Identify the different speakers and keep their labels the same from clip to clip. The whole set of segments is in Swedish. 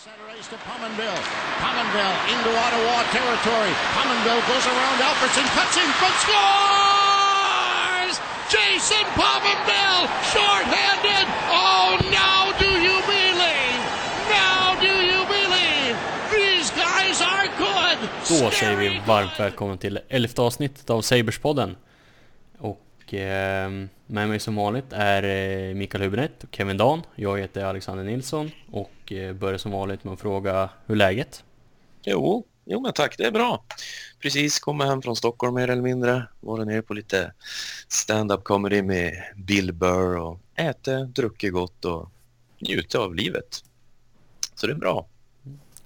Speaker 1: Center race to Pominville. Pominville into Ottawa territory. Pominville goes around Alfredson, cuts in front, scores! Jason Pominville, short-handed. Oh, now do you believe? Now do you believe? These guys are good.
Speaker 2: Då säger vi varmt välkommen till elfte avsnittet av Saberspodden. Och eh, med mig som vanligt är eh, Mikael Hübinette och Kevin Dan. Jag heter Alexander Nilsson och eh, börjar som vanligt med att fråga hur läget?
Speaker 3: Jo, jo men tack, det är bra. Precis kommit hem från Stockholm mer eller mindre. Varit nere på lite stand-up comedy med Bill Burr och ätit, druckit gott och njutit av livet. Så det är bra.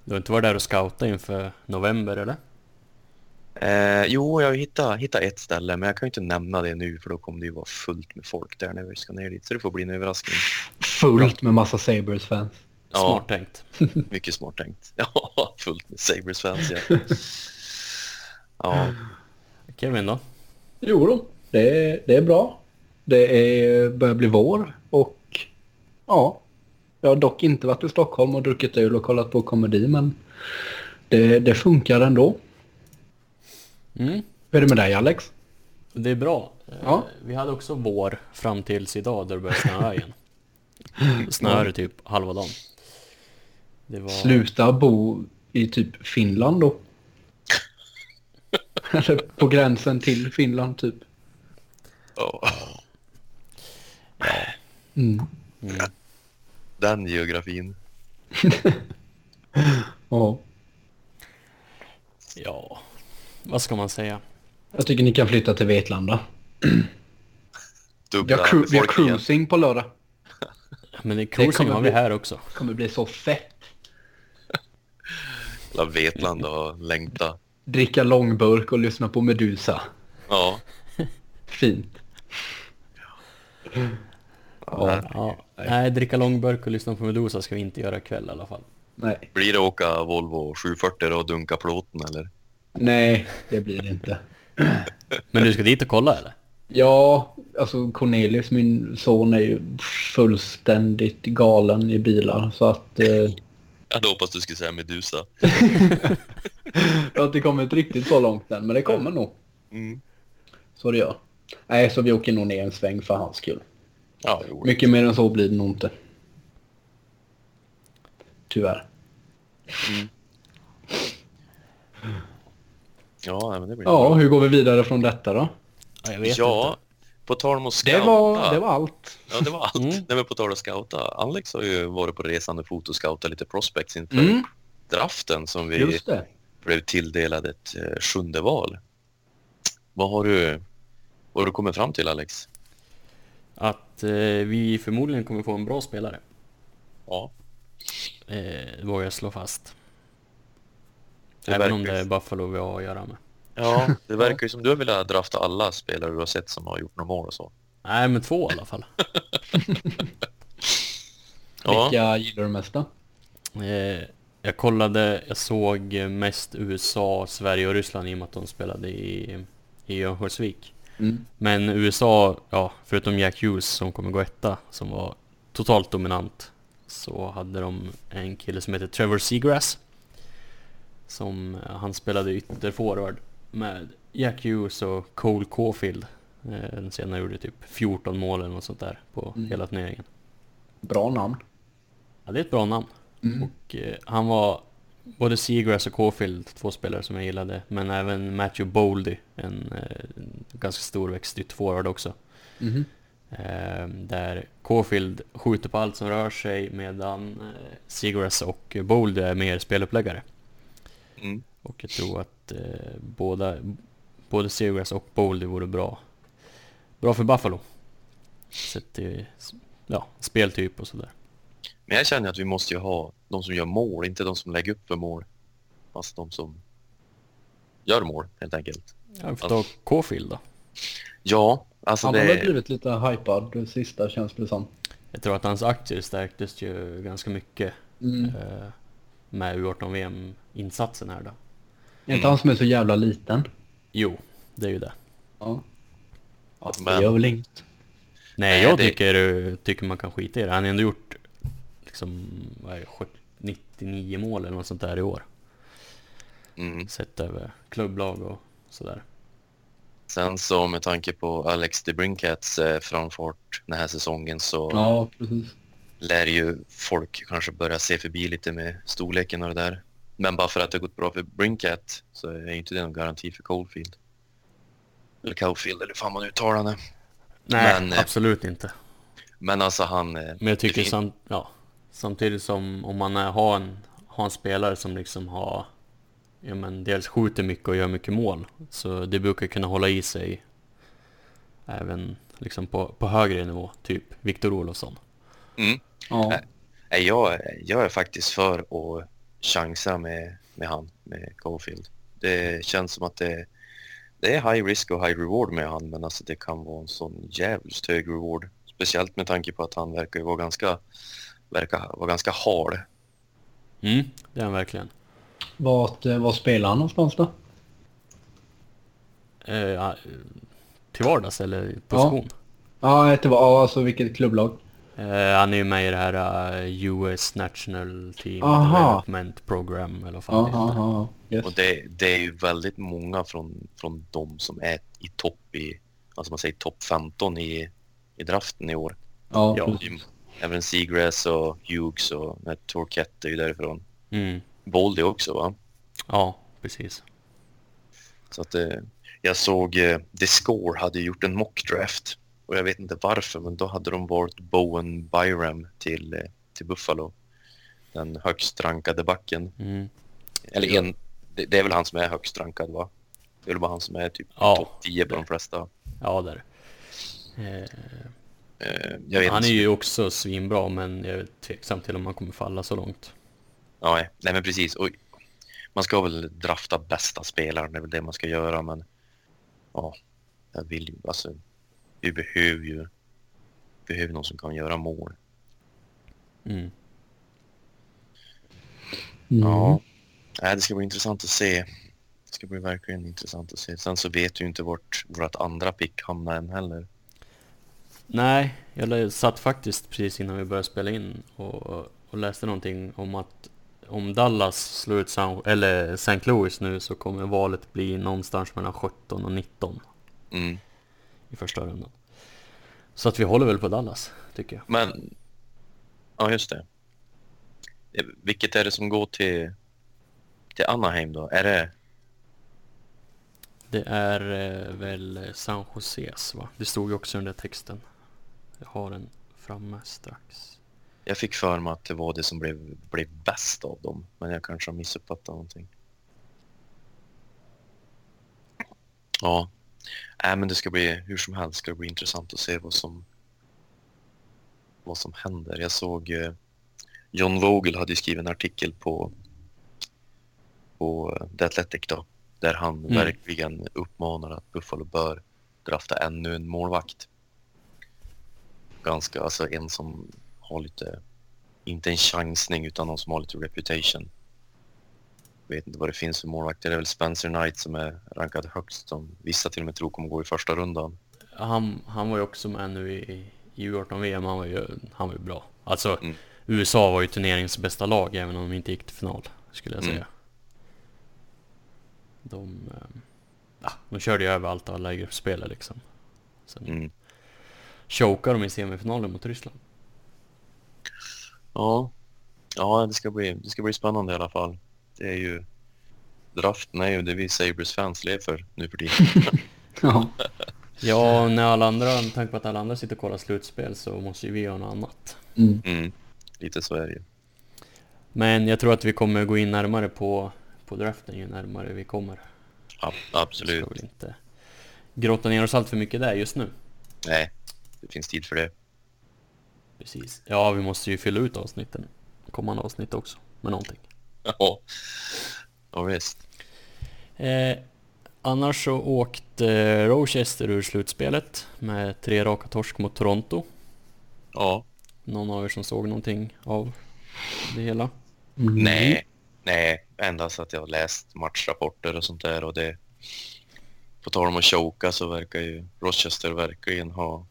Speaker 2: Du har inte varit där och scoutat inför november eller?
Speaker 3: Eh, jo, jag har hittat, hittat ett ställe men jag kan ju inte nämna det nu för då kommer det ju vara fullt med folk där när vi ska ner dit. Så det får bli en överraskning.
Speaker 4: Fullt med massa Sabres-fans.
Speaker 3: Ja.
Speaker 2: Smart tänkt.
Speaker 3: Mycket smart tänkt. Ja, fullt med Sabres-fans ja. ja.
Speaker 2: Kevin då?
Speaker 4: Jo då, det är, det är bra. Det är, börjar bli vår och ja, jag har dock inte varit i Stockholm och druckit öl och kollat på komedi men det, det funkar ändå.
Speaker 2: Mm,
Speaker 4: Hur är det med dig Alex?
Speaker 2: det är bra. Eh,
Speaker 4: Ja.
Speaker 2: Vi hade också vår fram tills idag då det började snöa igen. Snöade typ halva dagen. Det var...
Speaker 4: Sluta bo i typ Finland då. Eller på gränsen till Finland typ.
Speaker 3: ja.
Speaker 4: Mm.
Speaker 2: Mm.
Speaker 3: Den geografin.
Speaker 4: Ja.
Speaker 2: Ja, vad ska man säga?
Speaker 4: Jag tycker ni kan flytta till Vetlanda. Vi har, cru- vi har cruising på lördag.
Speaker 2: Men det cruising
Speaker 4: kommer
Speaker 2: har vi
Speaker 4: bli-
Speaker 2: här också.
Speaker 4: Det kommer bli så fett.
Speaker 3: Hela Vetlanda och längta.
Speaker 4: Dricka långburk och lyssna på Medusa.
Speaker 3: Ja.
Speaker 4: Fint. Ja.
Speaker 2: Ja, nej, dricka långburk och lyssna på Medusa ska vi inte göra ikväll i alla fall.
Speaker 4: Nej.
Speaker 3: Blir det åka Volvo 740 och dunka plåten eller?
Speaker 4: Nej, det blir det inte.
Speaker 2: Men du ska dit och kolla eller?
Speaker 4: Ja, alltså Cornelius, min son, är ju fullständigt galen i bilar. Så att eh,
Speaker 3: Jag hade hoppats du skulle säga Medusa.
Speaker 4: jag har inte kommit riktigt så långt än, men det kommer nog.
Speaker 3: Mm.
Speaker 4: Så det gör. Nej, så vi åker nog ner en sväng för hans skull.
Speaker 3: Ja.
Speaker 4: Mycket mer än så blir det nog inte. Tyvärr.
Speaker 3: Ja, men det blir
Speaker 4: Ja,
Speaker 3: bra.
Speaker 4: hur går vi vidare från detta då?
Speaker 2: Ja, jag vet
Speaker 3: Ja,
Speaker 2: inte.
Speaker 3: på tal om att
Speaker 4: Det
Speaker 3: scouta.
Speaker 4: var, det var allt.
Speaker 3: Ja, det var allt.
Speaker 2: Mm.
Speaker 3: Nej, men på tal om att scouta. Alex har ju varit på resande fot och scoutat lite prospects inför
Speaker 4: Mm,
Speaker 3: draften som vi
Speaker 4: det.
Speaker 3: blev tilldelade ett eh, sjunde val. Vad har du, vad har du kommit fram till Alex?
Speaker 2: Att eh, vi förmodligen kommer få en bra spelare.
Speaker 3: Ja,
Speaker 2: Eh, vågar jag slå fast. Även om det är Buffalo vi har att göra med.
Speaker 3: ja det verkar ju som du har velat drafta alla spelare du har sett som har gjort några mål och så.
Speaker 2: Nej, men två i alla fall.
Speaker 3: Ja,
Speaker 4: Vilka gillar du mest då?
Speaker 2: Eh, jag kollade, jag såg mest USA, Sverige och Ryssland i och med att de spelade i, i Örnsköldsvik.
Speaker 4: Mm.
Speaker 2: Men USA, ja, förutom Jack Hughes som kommer gå etta, som var totalt dominant, så hade de en kille som heter Trevor Seagrass. Som, eh, han spelade ytterforward med Jack Hughes och Cole Caulfield. Eh, Den senare gjorde typ 14 mål eller något sånt där på
Speaker 4: Mm.
Speaker 2: hela turneringen.
Speaker 4: Bra namn.
Speaker 2: Ja, det är ett bra namn.
Speaker 4: Mm.
Speaker 2: Och eh, han var både Seagrass och Caulfield, två spelare som jag gillade. Men även Matthew Boldy, en, eh, ganska storväxt ytterforward också. Eh, där Caulfield skjuter på allt som rör sig medan eh, Seagrass och Boldy är mer speluppläggare.
Speaker 3: Mm.
Speaker 2: Och jag tror att eh, båda, både Seagrass och Boldy vore bra, bra för Buffalo. Sett till ja, speltyp och sådär.
Speaker 3: Men jag känner att vi måste ju ha de som gör mål, inte de som lägger upp för mål. Fast de som gör mål helt enkelt.
Speaker 2: Ja, vi får ta Caulfield då.
Speaker 3: Ja, alltså
Speaker 4: Han har
Speaker 3: det...
Speaker 4: blivit lite hypad det sista känns det som.
Speaker 2: Jag tror att hans aktier stärktes ju ganska mycket
Speaker 4: Mm.
Speaker 2: eh, med U18-VM-insatsen här då.
Speaker 4: Är inte han som är så jävla liten?
Speaker 2: Jo, det är ju det.
Speaker 4: Ja. ja
Speaker 3: Men-
Speaker 4: det gör väl inget.
Speaker 2: Nej,
Speaker 3: Nej,
Speaker 2: jag
Speaker 3: det-
Speaker 2: tycker, tycker man kan skita i det. Han har ändå gjort liksom, vad är det, 99 mål eller något sånt där i år.
Speaker 3: Mm.
Speaker 2: Sett över klubblag och sådär.
Speaker 3: Sen så med tanke på Alex DeBrincats eh, framfart den här säsongen så
Speaker 4: Ja, precis.
Speaker 3: Lär ju folk kanske börja se förbi lite med storleken och det där. Men bara för att det har gått bra för Brincat så är ju inte det någon garanti för Coldfield. Eller Caulfield eller fan man uttalar det.
Speaker 2: Nej,
Speaker 3: Men, eh,
Speaker 2: absolut inte.
Speaker 3: Men alltså han... eh,
Speaker 2: Men jag tycker sam, ja, samtidigt som om man är, har, en, har en spelare som liksom har ja, men dels skjuter mycket och gör mycket mål. Så det brukar kunna hålla i sig även liksom på, på högre nivå, typ Viktor Olofsson.
Speaker 3: Mm.
Speaker 4: Ja.
Speaker 3: Jag, jag är faktiskt för att chansa med, med han, med Caulfield. Det känns som att det, det är high risk och high reward med han, men alltså det kan vara en sån jävligt hög reward. Speciellt med tanke på att han verkar vara ganska, verkar vara ganska hard.
Speaker 2: Mm, det är han verkligen.
Speaker 4: Vart, eh, var spelar han någonstans då?
Speaker 2: Eh, ja, till vardags eller position?
Speaker 4: Ja, det var ja, alltså vilket klubblag?
Speaker 2: Eh, han är ju med i det här eh, US National Team
Speaker 4: Aha.
Speaker 2: Development Program eller vad fan det.
Speaker 4: Yes.
Speaker 3: Och det, det är ju väldigt många från, från de som är i topp i, alltså man säger topp 15 i, i draften i år.
Speaker 4: Ja,
Speaker 2: ja.
Speaker 3: Även Seagrass och Hughes och Torquette är ju därifrån.
Speaker 2: Mm.
Speaker 3: Boldy också va?
Speaker 2: Ja, precis.
Speaker 3: Så att eh, jag såg The Score hade gjort en mockdraft och jag vet inte varför men då hade de valt Bowen Byram till, eh, till Buffalo. Den högst rankade backen.
Speaker 2: Mm.
Speaker 3: Eller en, det, det är väl han som är högst rankad va? Det är väl bara han som är typ
Speaker 2: Ja.
Speaker 3: topp 10 på de flesta.
Speaker 2: Ja, där. Eh,
Speaker 3: Eh,
Speaker 2: han är ju också svinbra, men jag är tveksam till om han kommer falla så långt.
Speaker 3: Ja, nej, nej men precis. Och man ska väl drafta bästa spelaren, det är väl det man ska göra men ja, jag vill ju, alltså vi behöver ju behöver någon som kan göra mål.
Speaker 2: Mm.
Speaker 4: Mm.
Speaker 3: Ja, nej, det ska bli intressant att se. Det ska bli verkligen intressant att se. Sen så vet du ju inte vart vårt andra pick hamnar än heller.
Speaker 2: Nej, jag satt faktiskt precis innan vi började spela in och, och läste någonting om att om Dallas slår ut San, eller St. Louis nu så kommer valet bli någonstans mellan 17 och 19
Speaker 3: Mm.
Speaker 2: I första rundan. Så att vi håller väl på Dallas, tycker jag.
Speaker 3: Men, ja just det. Eh, Vilket är det som går till, till Anaheim då? Är det,
Speaker 2: Det är eh, väl San Joses va? Det stod ju också under texten. Jag har den framme strax.
Speaker 3: jag fick för mig att det var det som blev, blev bäst av dem, men jag kanske har missuppfattat någonting. Ja, Nej, men det ska bli hur som helst ska det bli intressant att se vad som vad som händer. Jag såg eh, John Vogel hade skrivit en artikel på på eh, The Athletic då, där han
Speaker 2: Mm.
Speaker 3: verkligen uppmanar att Buffalo bör drafta ännu en målvakt. Ganska, alltså en som har lite, inte en chansning utan någon som har lite reputation. Vet inte vad det finns för målvakter. Det är väl Spencer Knight som är rankad högst som vissa till och med tror kommer gå i första rundan.
Speaker 2: Han, han var ju också med nu i, i U18-VM, han var ju, han var ju bra. Alltså,
Speaker 3: Mm.
Speaker 2: USA var ju turneringens bästa lag även om de inte gick till final, skulle jag
Speaker 3: Mm.
Speaker 2: säga. De, eh, ja, de körde ju över allt alla i gruppspelet liksom. Sen
Speaker 3: Mm.
Speaker 2: chokade de i semifinalen mot Ryssland.
Speaker 3: Ja, ja det, ska bli, det ska bli spännande i alla fall. Det är ju, draften är ju det vi Sabres-fans lever för nu för tiden.
Speaker 4: Ja.
Speaker 2: Ja, när alla andra, med tanke på att alla andra sitter och kollar slutspel så måste ju vi göra något annat.
Speaker 4: Mm.
Speaker 3: Mm. Lite så är det ju.
Speaker 2: Men jag tror att vi kommer gå in närmare på, på draften ju närmare vi kommer.
Speaker 3: Ja,
Speaker 2: Vi
Speaker 3: absolut.
Speaker 2: ska väl inte grotta ner oss allt för mycket där just nu.
Speaker 3: Nej, det finns tid för det.
Speaker 2: Precis. Ja, vi måste ju fylla ut avsnitten. Kommande avsnitt också, med någonting.
Speaker 3: Ja, ja visst.
Speaker 2: Eh, annars så åkte Rochester ur slutspelet med tre raka torsk mot Toronto.
Speaker 3: Ja,
Speaker 2: Någon av er som såg någonting av det hela?
Speaker 4: Mm.
Speaker 3: nej, nej, endast att jag har läst matchrapporter och sånt där och det på tal om att choka så verkar ju Rochester verkligen ha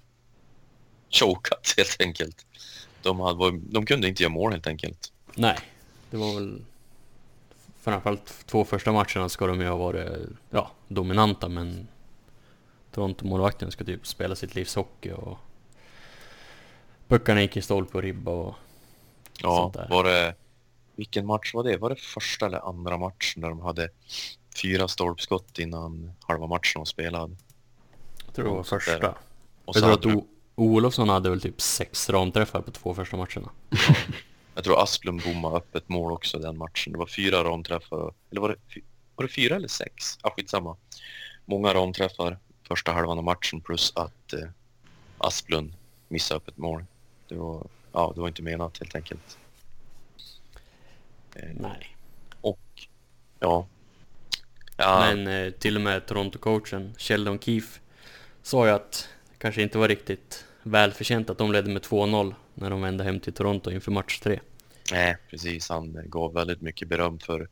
Speaker 3: chokat helt enkelt. De, hade, de kunde inte göra mål helt enkelt.
Speaker 2: Nej, det var väl... Framförallt två första matcherna ska de ju ha varit ja, dominanta men Toronto-målvakten ska typ spela sitt livs hockey och puckarna gick i stolpe och ribba och
Speaker 3: Ja,
Speaker 2: Sånt där.
Speaker 3: var det... Vilken match var det? Var det första eller andra matchen där de hade fyra stolpskott innan halva matchen var spelad?
Speaker 2: jag tror det var
Speaker 3: där.
Speaker 2: första.
Speaker 3: Och
Speaker 2: Jag tror att o Olofsson hade väl typ sex ramträffar på två första matcherna.
Speaker 3: Jag tror Asplund bommade upp ett mål också den matchen. Det var fyra ramträffar. Eller var det, var det fyra eller sex? Ja, skitsamma. Många ramträffar första halvan av matchen plus att eh, Asplund missade upp ett mål. Det var, ja, det var inte menat helt enkelt. Eh,
Speaker 2: Nej.
Speaker 3: Och ja. ja
Speaker 2: Men eh, till och med Toronto-coachen Sheldon Keefe sa ju att det kanske inte var riktigt välförtjänt att de ledde med 2-0 när de vände hem till Toronto inför match 3.
Speaker 3: Nej, precis. Han gav väldigt mycket beröm för,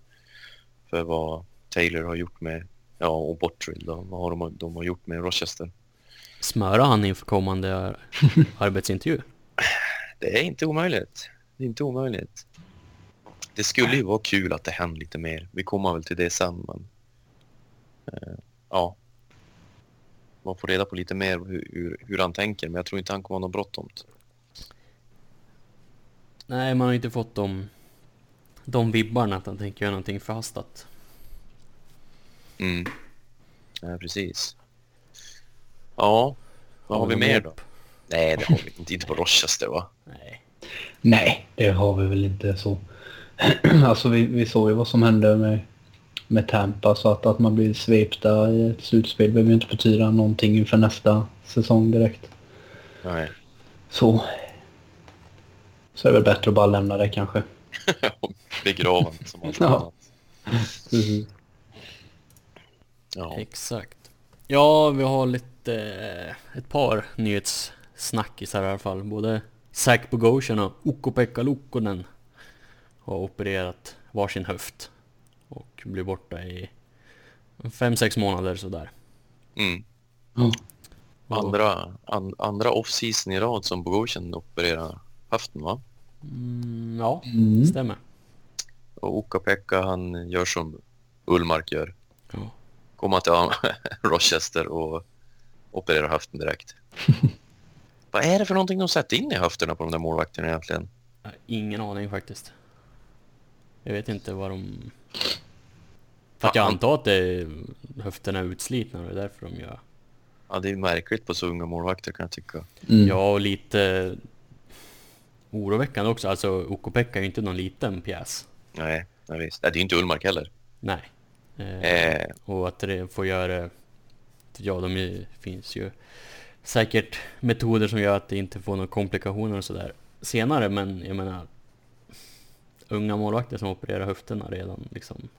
Speaker 3: för vad Taylor har gjort med, ja, och Bottrill då, vad har de, de har gjort med Rochester.
Speaker 2: Smöra han inför kommande ar- arbetsintervju?
Speaker 3: Det är inte omöjligt. Det är inte omöjligt. Det skulle ju vara kul att det händer lite mer. Vi kommer väl till det sen, men eh, ja. Man får reda på lite mer hur, hur, hur han tänker, men jag tror inte han kommer ha något bråttom.
Speaker 2: Nej, man har inte fått de, de vibbarna att han tänker göra någonting förhastat.
Speaker 3: Mm. Ja, precis. Ja, vad har vi mer då? Nej, det har vi inte. Inte på Rochester, va?
Speaker 2: Nej.
Speaker 4: Nej, det har vi väl inte så. alltså vi, vi såg ju vad som hände med, med Tampa så att, att man blir svepta i ett slutspel behöver ju inte betyda någonting inför nästa säsong direkt.
Speaker 3: Nej.
Speaker 4: Så. Så är det väl bättre att bara lämna det kanske.
Speaker 3: Begraven som allt
Speaker 4: Ja. Mm.
Speaker 3: Ja.
Speaker 2: Exakt. Ja, vi har lite, eh, ett par nyhetssnackisar i alla fall. Både Zach Bogosian och Ukko-Pekka Lukkonen har opererat varsin höft och blir borta i 5-6 månader sådär.
Speaker 3: Mm.
Speaker 2: Och-
Speaker 3: Andra, an, andra off-season i rad som Bogosian opererar höften, va?
Speaker 2: Mm, ja,
Speaker 4: Mm.
Speaker 2: stämmer.
Speaker 3: Och Ukko-Pekka han gör som Ullmark gör.
Speaker 2: Ja.
Speaker 3: Kommer till Rochester och opererar höften direkt. Vad är det för någonting de sätter in i höfterna på de där målvakterna egentligen?
Speaker 2: Jag har Ingen aning faktiskt. Jag vet inte vad de... För att jag antar att det är, höfterna är utslitna och det är därför de gör.
Speaker 3: Ja, det är märkligt på så unga målvakter kan jag tycka.
Speaker 4: Mm.
Speaker 2: Ja, och lite oroväckande också. Alltså, Ukko-Pekka är ju inte någon liten pjäs.
Speaker 3: Nej, nej visst. Det är inte Ullmark heller.
Speaker 2: Nej. Eh,
Speaker 3: Eh,
Speaker 2: Och att det får göra... Ja, de är, finns ju säkert metoder som gör att det inte får några komplikationer och sådär senare, men jag menar... Unga målvakter som opererar höfterna redan liksom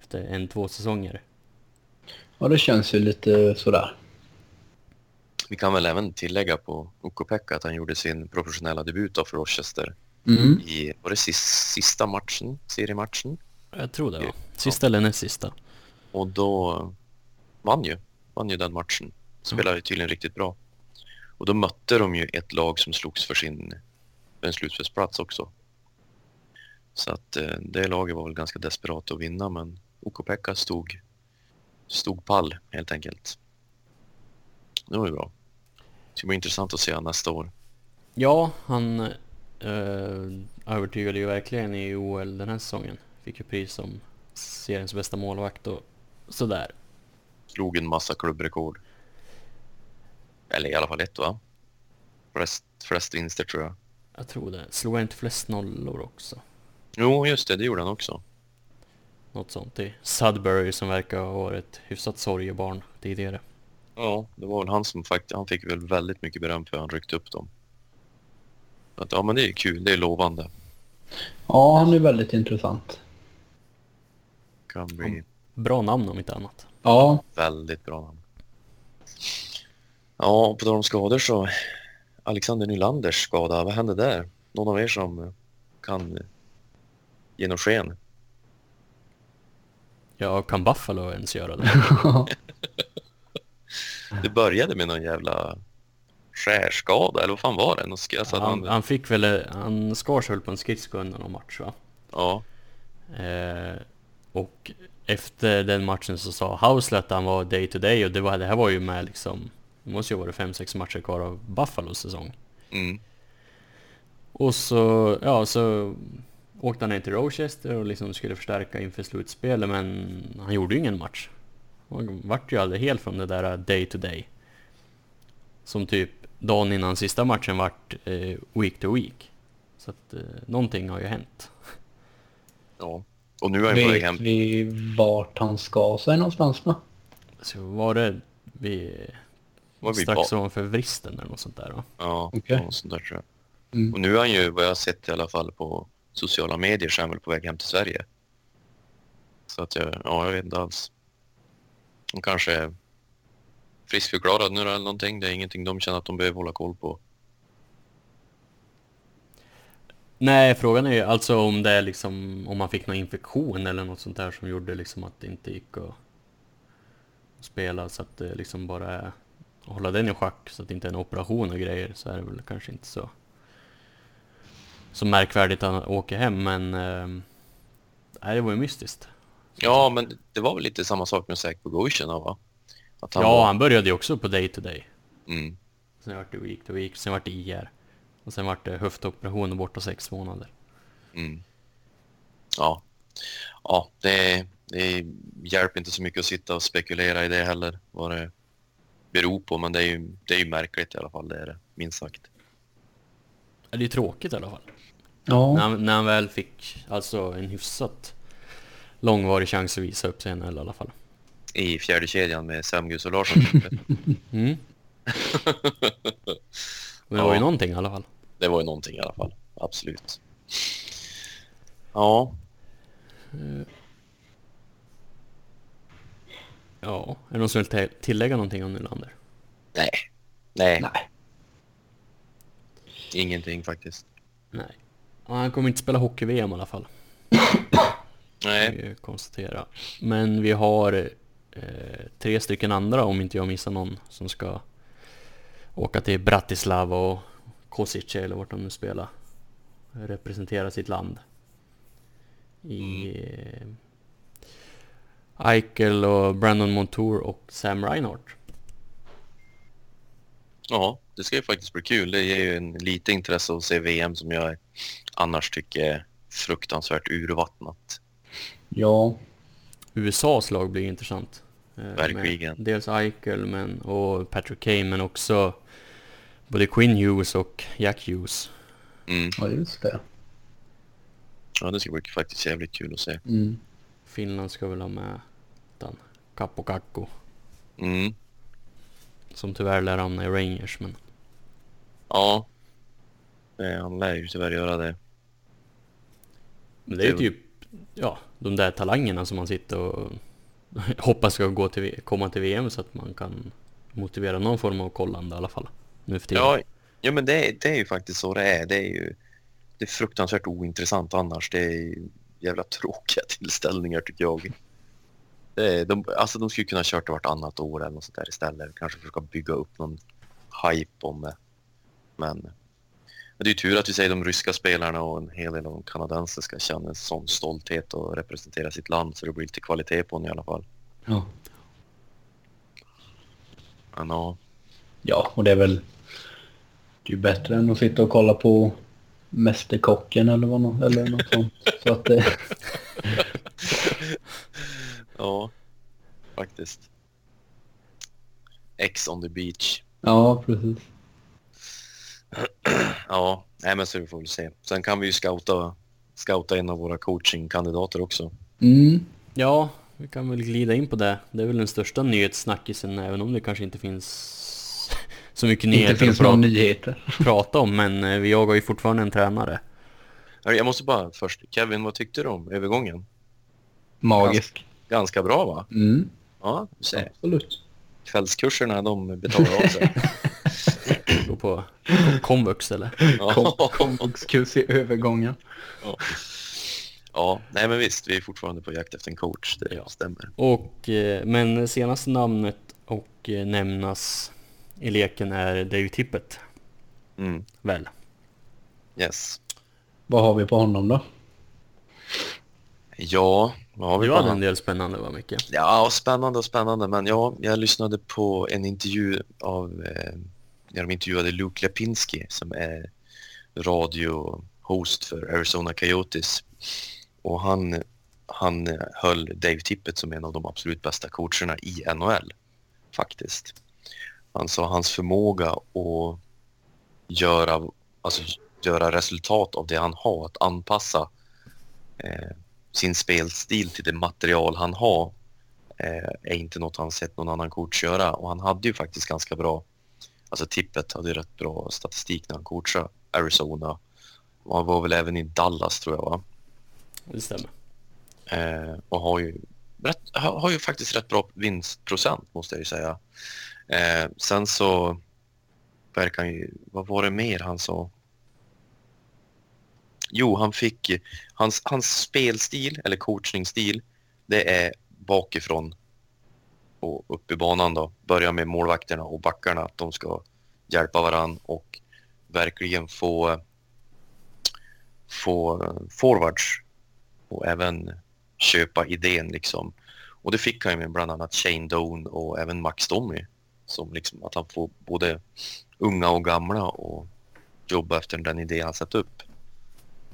Speaker 2: efter en, två säsonger.
Speaker 4: ja, det känns ju lite sådär.
Speaker 3: Vi kan väl även tillägga på Ukko-Pekka att han gjorde sin professionella debut för Rochester
Speaker 4: Mm.
Speaker 3: i, var det sis, sista matchen, seriematchen?
Speaker 2: Jag tror det var. Sista eller näst sista.
Speaker 3: Och då vann ju, vann ju den matchen. Spelade ju tydligen riktigt bra. Och då mötte de ju ett lag som slogs för sin för en slutspelsplats också. Så att eh, det laget var väl ganska desperat att vinna men Ukko-Pekka stod, stod pall helt enkelt. Det var ju bra. Det blir intressant att se nästa år.
Speaker 2: Ja, han eh, övertygade ju verkligen i OL den här säsongen. Fick ju pris som seriens bästa målvakt och sådär.
Speaker 3: Slog en massa klubbrekord. Eller i alla fall ett va? Flest, flest vinster tror jag.
Speaker 2: Jag tror det. Slog han inte flest nollor också?
Speaker 3: Jo, just det, det gjorde han också.
Speaker 2: Något sånt. Är Sudbury som verkar ha varit hyfsat sorgebarn tidigare.
Speaker 3: Ja, det var väl han som faktiskt, han fick väl väldigt mycket beröm för att han ryckte upp dem. Så att, ja men det är kul, det är lovande.
Speaker 4: Ja, han är väldigt intressant.
Speaker 3: Kan bli
Speaker 2: Bra namn om inte annat.
Speaker 4: Ja,
Speaker 3: väldigt bra namn. Ja, och på tal om skador så Alexander Nylanders skada, vad hände där? Någon av er som kan ge något sken?
Speaker 2: Ja, kan Buffalo ens göra det?
Speaker 3: Det började med någon jävla skärskada eller vad fan var det? Någon sk- alltså
Speaker 2: Han,
Speaker 3: han,
Speaker 2: han fick väl, han skar sig väl på en skridsko under någon match va?
Speaker 3: Ja.
Speaker 2: Eh, och efter den matchen så sa Housel att han var day to day och det, var, det här var ju med liksom Det måste ju varit 5-6 matcher kvar av Buffalos säsong.
Speaker 3: Mm.
Speaker 2: Och så, ja så åkte han ner till Rochester och liksom skulle förstärka inför slutspelet men han gjorde ju ingen match. Han vart ju aldrig helt från det där day to day. Som typ dagen innan sista matchen vart eh, week to week. Så att eh, någonting har ju hänt.
Speaker 3: Ja. Och nu är han på väg
Speaker 4: Vet
Speaker 3: hem.
Speaker 4: vi vart han ska sig någonstans då?
Speaker 2: Så var det vi
Speaker 3: Var vi
Speaker 2: strax ovanför vristen eller något sånt där va?
Speaker 3: Ja,
Speaker 4: Okej.
Speaker 3: något sånt där tror jag.
Speaker 4: Mm.
Speaker 3: Och nu är han ju, vad jag har sett i alla fall på sociala medier, så är han väl på väg hem till Sverige. Så att jag, ja, jag vet inte alls. De kanske är friskförklarad nu då eller någonting. Det är ingenting de känner att de behöver hålla koll på.
Speaker 2: Nej, frågan är ju alltså om det är liksom om man fick någon infektion eller något sånt där som gjorde liksom att det inte gick att spela så att det liksom bara är att hålla den i schack så att det inte är en operation och grejer så är det väl kanske inte så så märkvärdigt att han åker hem men eh, det var ju mystiskt.
Speaker 3: Ja, men det var väl lite samma sak med Zach Bogosian va? Att han
Speaker 2: ja,
Speaker 3: var,
Speaker 2: han började ju också på day to day.
Speaker 3: mm,
Speaker 2: Sen vart det week to week, sen vart det IR. Och sen vart det höftoperation och borta sex månader.
Speaker 3: mm. Ja. Ja, det, det hjälper inte så mycket att sitta och spekulera i det heller. Vad det beror på, men det är ju, det är ju märkligt i alla fall. Det är det, minst sagt.
Speaker 2: Ja, Det är ju tråkigt i alla fall.
Speaker 4: Ja,
Speaker 2: När han, när han väl fick alltså en hyfsat långvarig chans att visa upp sig i NHL i alla fall.
Speaker 3: I fjärde kedjan med Sam Gus och Larsson.
Speaker 2: Mm. Men det var ju
Speaker 3: Ja.
Speaker 2: någonting i alla fall.
Speaker 3: det var ju någonting i alla fall. Absolut. Ja,
Speaker 2: Ja, är det någon som vill tillägga någonting om Nylander?
Speaker 3: nej. Nej,
Speaker 4: nej.
Speaker 3: ingenting faktiskt.
Speaker 2: Nej. Han kommer inte spela hockey-VM i alla fall.
Speaker 3: Nej,
Speaker 2: vi konstatera. Men vi har eh, tre stycken andra, om inte jag missar någon, som ska åka till Bratislava och Kosice eller vart de nu spelar. Representera sitt land. I eh, Eichel och Brandon Montour och Sam Reinhardt.
Speaker 3: ja, det ska ju faktiskt bli kul. Det ger ju en lite intresse att se VM som jag annars tycker är fruktansvärt urvattnat.
Speaker 4: Ja,
Speaker 2: USAs lag blir intressant. Eh,
Speaker 3: Verkligen.
Speaker 2: Med dels Eichel men, och Patrick Kane men också både Quinn Hughes och Jack Hughes.
Speaker 3: Mm.
Speaker 4: ja just det.
Speaker 3: Ja, det ska bli faktiskt jävligt kul att se.
Speaker 4: Mm.
Speaker 2: Finland ska väl ha med den Capo Kakko
Speaker 3: Mm.
Speaker 2: som tyvärr lär hamna i Rangers men
Speaker 3: Ja, det, han lär ju tyvärr göra det.
Speaker 2: Men det är ju
Speaker 3: Det-
Speaker 2: typ, ja, de där talangerna som man sitter och hoppas ska gå till, komma till VM så att man kan motivera någon form av kollande i alla fall. Nu för tiden.
Speaker 3: Ja, ja men det, det är ju faktiskt så det är. Det är ju det är fruktansvärt ointressant annars. Det är jävla tråkiga tillställningar tycker jag. Det är, de, alltså de skulle kunna kört det vartannat år eller något sånt där istället. Kanske försöka bygga upp någon hype om det. Men, men det är ju tur att vi säger de ryska spelarna och en hel del av de kanadensiska känner en sån stolthet och representera sitt land så det blir lite kvalitet på den i alla fall.
Speaker 4: Ja.
Speaker 3: Men ja,
Speaker 4: ja, och det är väl det är bättre än att sitta och kolla på Mästerkocken eller, vad, nå- eller något sånt. Så att det,
Speaker 3: ja faktiskt. X on the beach.
Speaker 4: ja, precis.
Speaker 3: Ja, nej men så vi får väl se. Sen kan vi ju scouta, scouta en av våra coachingkandidater också.
Speaker 4: Mm.
Speaker 2: Ja, vi kan väl glida in på det. Det är väl den största nyhetssnackisen även om det kanske inte finns så mycket
Speaker 4: Inte
Speaker 2: nyheter
Speaker 4: finns
Speaker 2: att
Speaker 4: nyheter.
Speaker 2: prata om men eh, vi jagar ju fortfarande en tränare.
Speaker 3: Jag måste bara först, Kevin, vad tyckte du om övergången?
Speaker 4: Magisk.
Speaker 3: Ganska bra va?
Speaker 4: Mm.
Speaker 3: Ja, du ser.
Speaker 4: Absolut.
Speaker 3: Kvällskurserna de betalar av sig.
Speaker 2: På komvux eller?
Speaker 4: Kom,
Speaker 3: ja,
Speaker 4: komvuxkurs i övergången.
Speaker 3: ja, nej men visst, vi är fortfarande på jakt efter en coach, det
Speaker 2: Ja.
Speaker 3: stämmer.
Speaker 2: Och, eh, men senaste namnet och eh, nämnas i leken är David Tippett.
Speaker 3: Mm,
Speaker 2: Väl?
Speaker 3: yes.
Speaker 4: Vad har vi på honom då?
Speaker 3: Ja, vad har vi
Speaker 2: Du
Speaker 3: på
Speaker 2: hade
Speaker 3: han?
Speaker 2: en del spännande va Micke?
Speaker 3: Ja, spännande och spännande. Men ja, jag lyssnade på en intervju av eh, när de intervjuade Luke Lepinski som är radiohost för Arizona Coyotes. Och han, han höll Dave Tippett som en av de absolut bästa coacherna i NHL faktiskt. Han sa hans förmåga att göra, alltså, göra resultat av det han har, att anpassa eh, sin spelstil till det material han har eh, är inte något han sett någon annan coach göra. Och han hade ju faktiskt ganska bra, alltså Tippet hade ju rätt bra statistik när han coachade Arizona. Han var väl även i Dallas tror jag va?
Speaker 2: Det stämmer.
Speaker 3: Eh, och har ju, rätt, har ju faktiskt rätt bra vinstprocent måste jag ju säga. Eh, sen så verkar han ju, vad var det mer han sa? Jo, han fick, hans, hans spelstil eller coachningsstil, det är bakifrån och upp i banan då. Börja med målvakterna och backarna, att de ska hjälpa varann och verkligen få, få forwards och även köpa idén liksom. Och det fick han ju med bland annat Shane Doan och även Max Domi. Som liksom att han får både unga och gamla och jobba efter den idé han satt upp.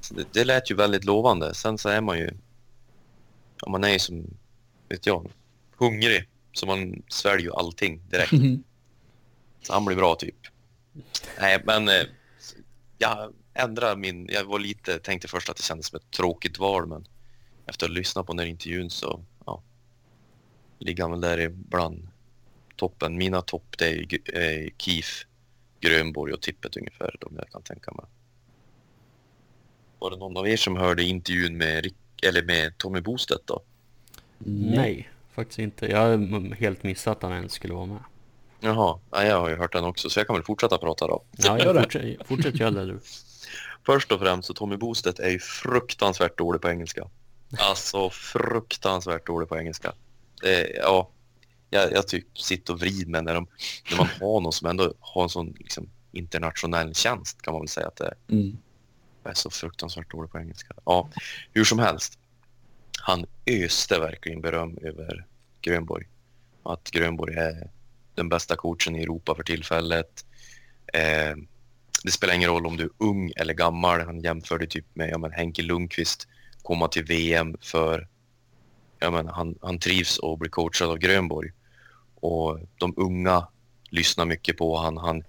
Speaker 3: Så det, det lät ju väldigt lovande. Sen så är man ju, ja, man är ju som, vet jag, hungrig. Så man sväljer ju allting direkt. Så han blir bra typ. Nej, men eh, jag ändrade min... Jag var lite, tänkte först att det kändes som ett tråkigt val, men efter att ha lyssnat på den här intervjun så ja, ligger han väl där ibland toppen. Mina topp det är eh, Keith, Grönborg och Tippet ungefär, de jag kan tänka mig. Var det någon av er som hörde intervjun med, Rick, eller med Tommy Bostedt då?
Speaker 2: Nej, faktiskt inte. Jag har helt missat att han ens skulle vara med.
Speaker 3: Jaha, ja, jag har ju hört den också, så jag kan väl fortsätta prata då.
Speaker 2: Ja,
Speaker 4: Gör det.
Speaker 2: fortsätt, göra det du.
Speaker 3: Först och främst så Tommy Bostedt är ju fruktansvärt dålig på engelska. Alltså fruktansvärt dålig på engelska. Det, är- ja, jag, jag typ sitter och vrider mig när, de, när man har någon som ändå har en sån liksom, internationell tjänst kan man väl säga att det är.
Speaker 4: Mm.
Speaker 3: Jag är så fruktansvärt dålig på engelska. Ja, hur som helst. Han öste verkligen beröm över Grönborg. Att Grönborg är den bästa coachen i Europa för tillfället. Eh, det spelar ingen roll om du är ung eller gammal. Han jämförde typ med ja, men Henke Lundqvist komma till VM för ja, men han, han trivs och blir coachad av Grönborg. Och de unga lyssnar mycket på han. Han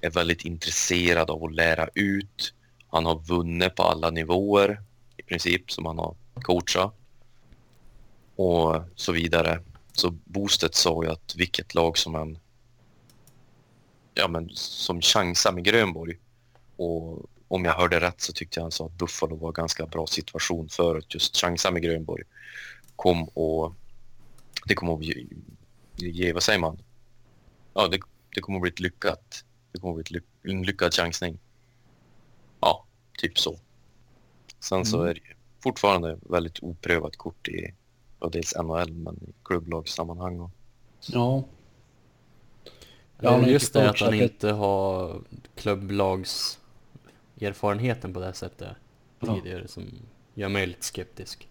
Speaker 3: är väldigt intresserad av att lära ut. Han har vunnit på alla nivåer i princip som han har coachat. Och så vidare. Så Boostet sa ju att vilket lag som han ja, men, som chansar med Grönborg. Och om jag hörde rätt så tyckte han sa att Buffalo var en ganska bra situation för att just chansa med Grönborg. Kom och det kommer att ge, ge vad säger man? Ja, det, det kommer att bli ett lyckat, det kommer att bli ett lyck, en lyckad chansning. Ja, typ så. Sen så är det ju fortfarande väldigt oprövat kort i ja, dels NHL men i klubblagssammanhang. Och,
Speaker 4: Ja. Ja,
Speaker 2: Just det att han inte har klubblags erfarenheten på det här sättet
Speaker 4: Ja.
Speaker 2: tidigare som gör mig lite skeptisk.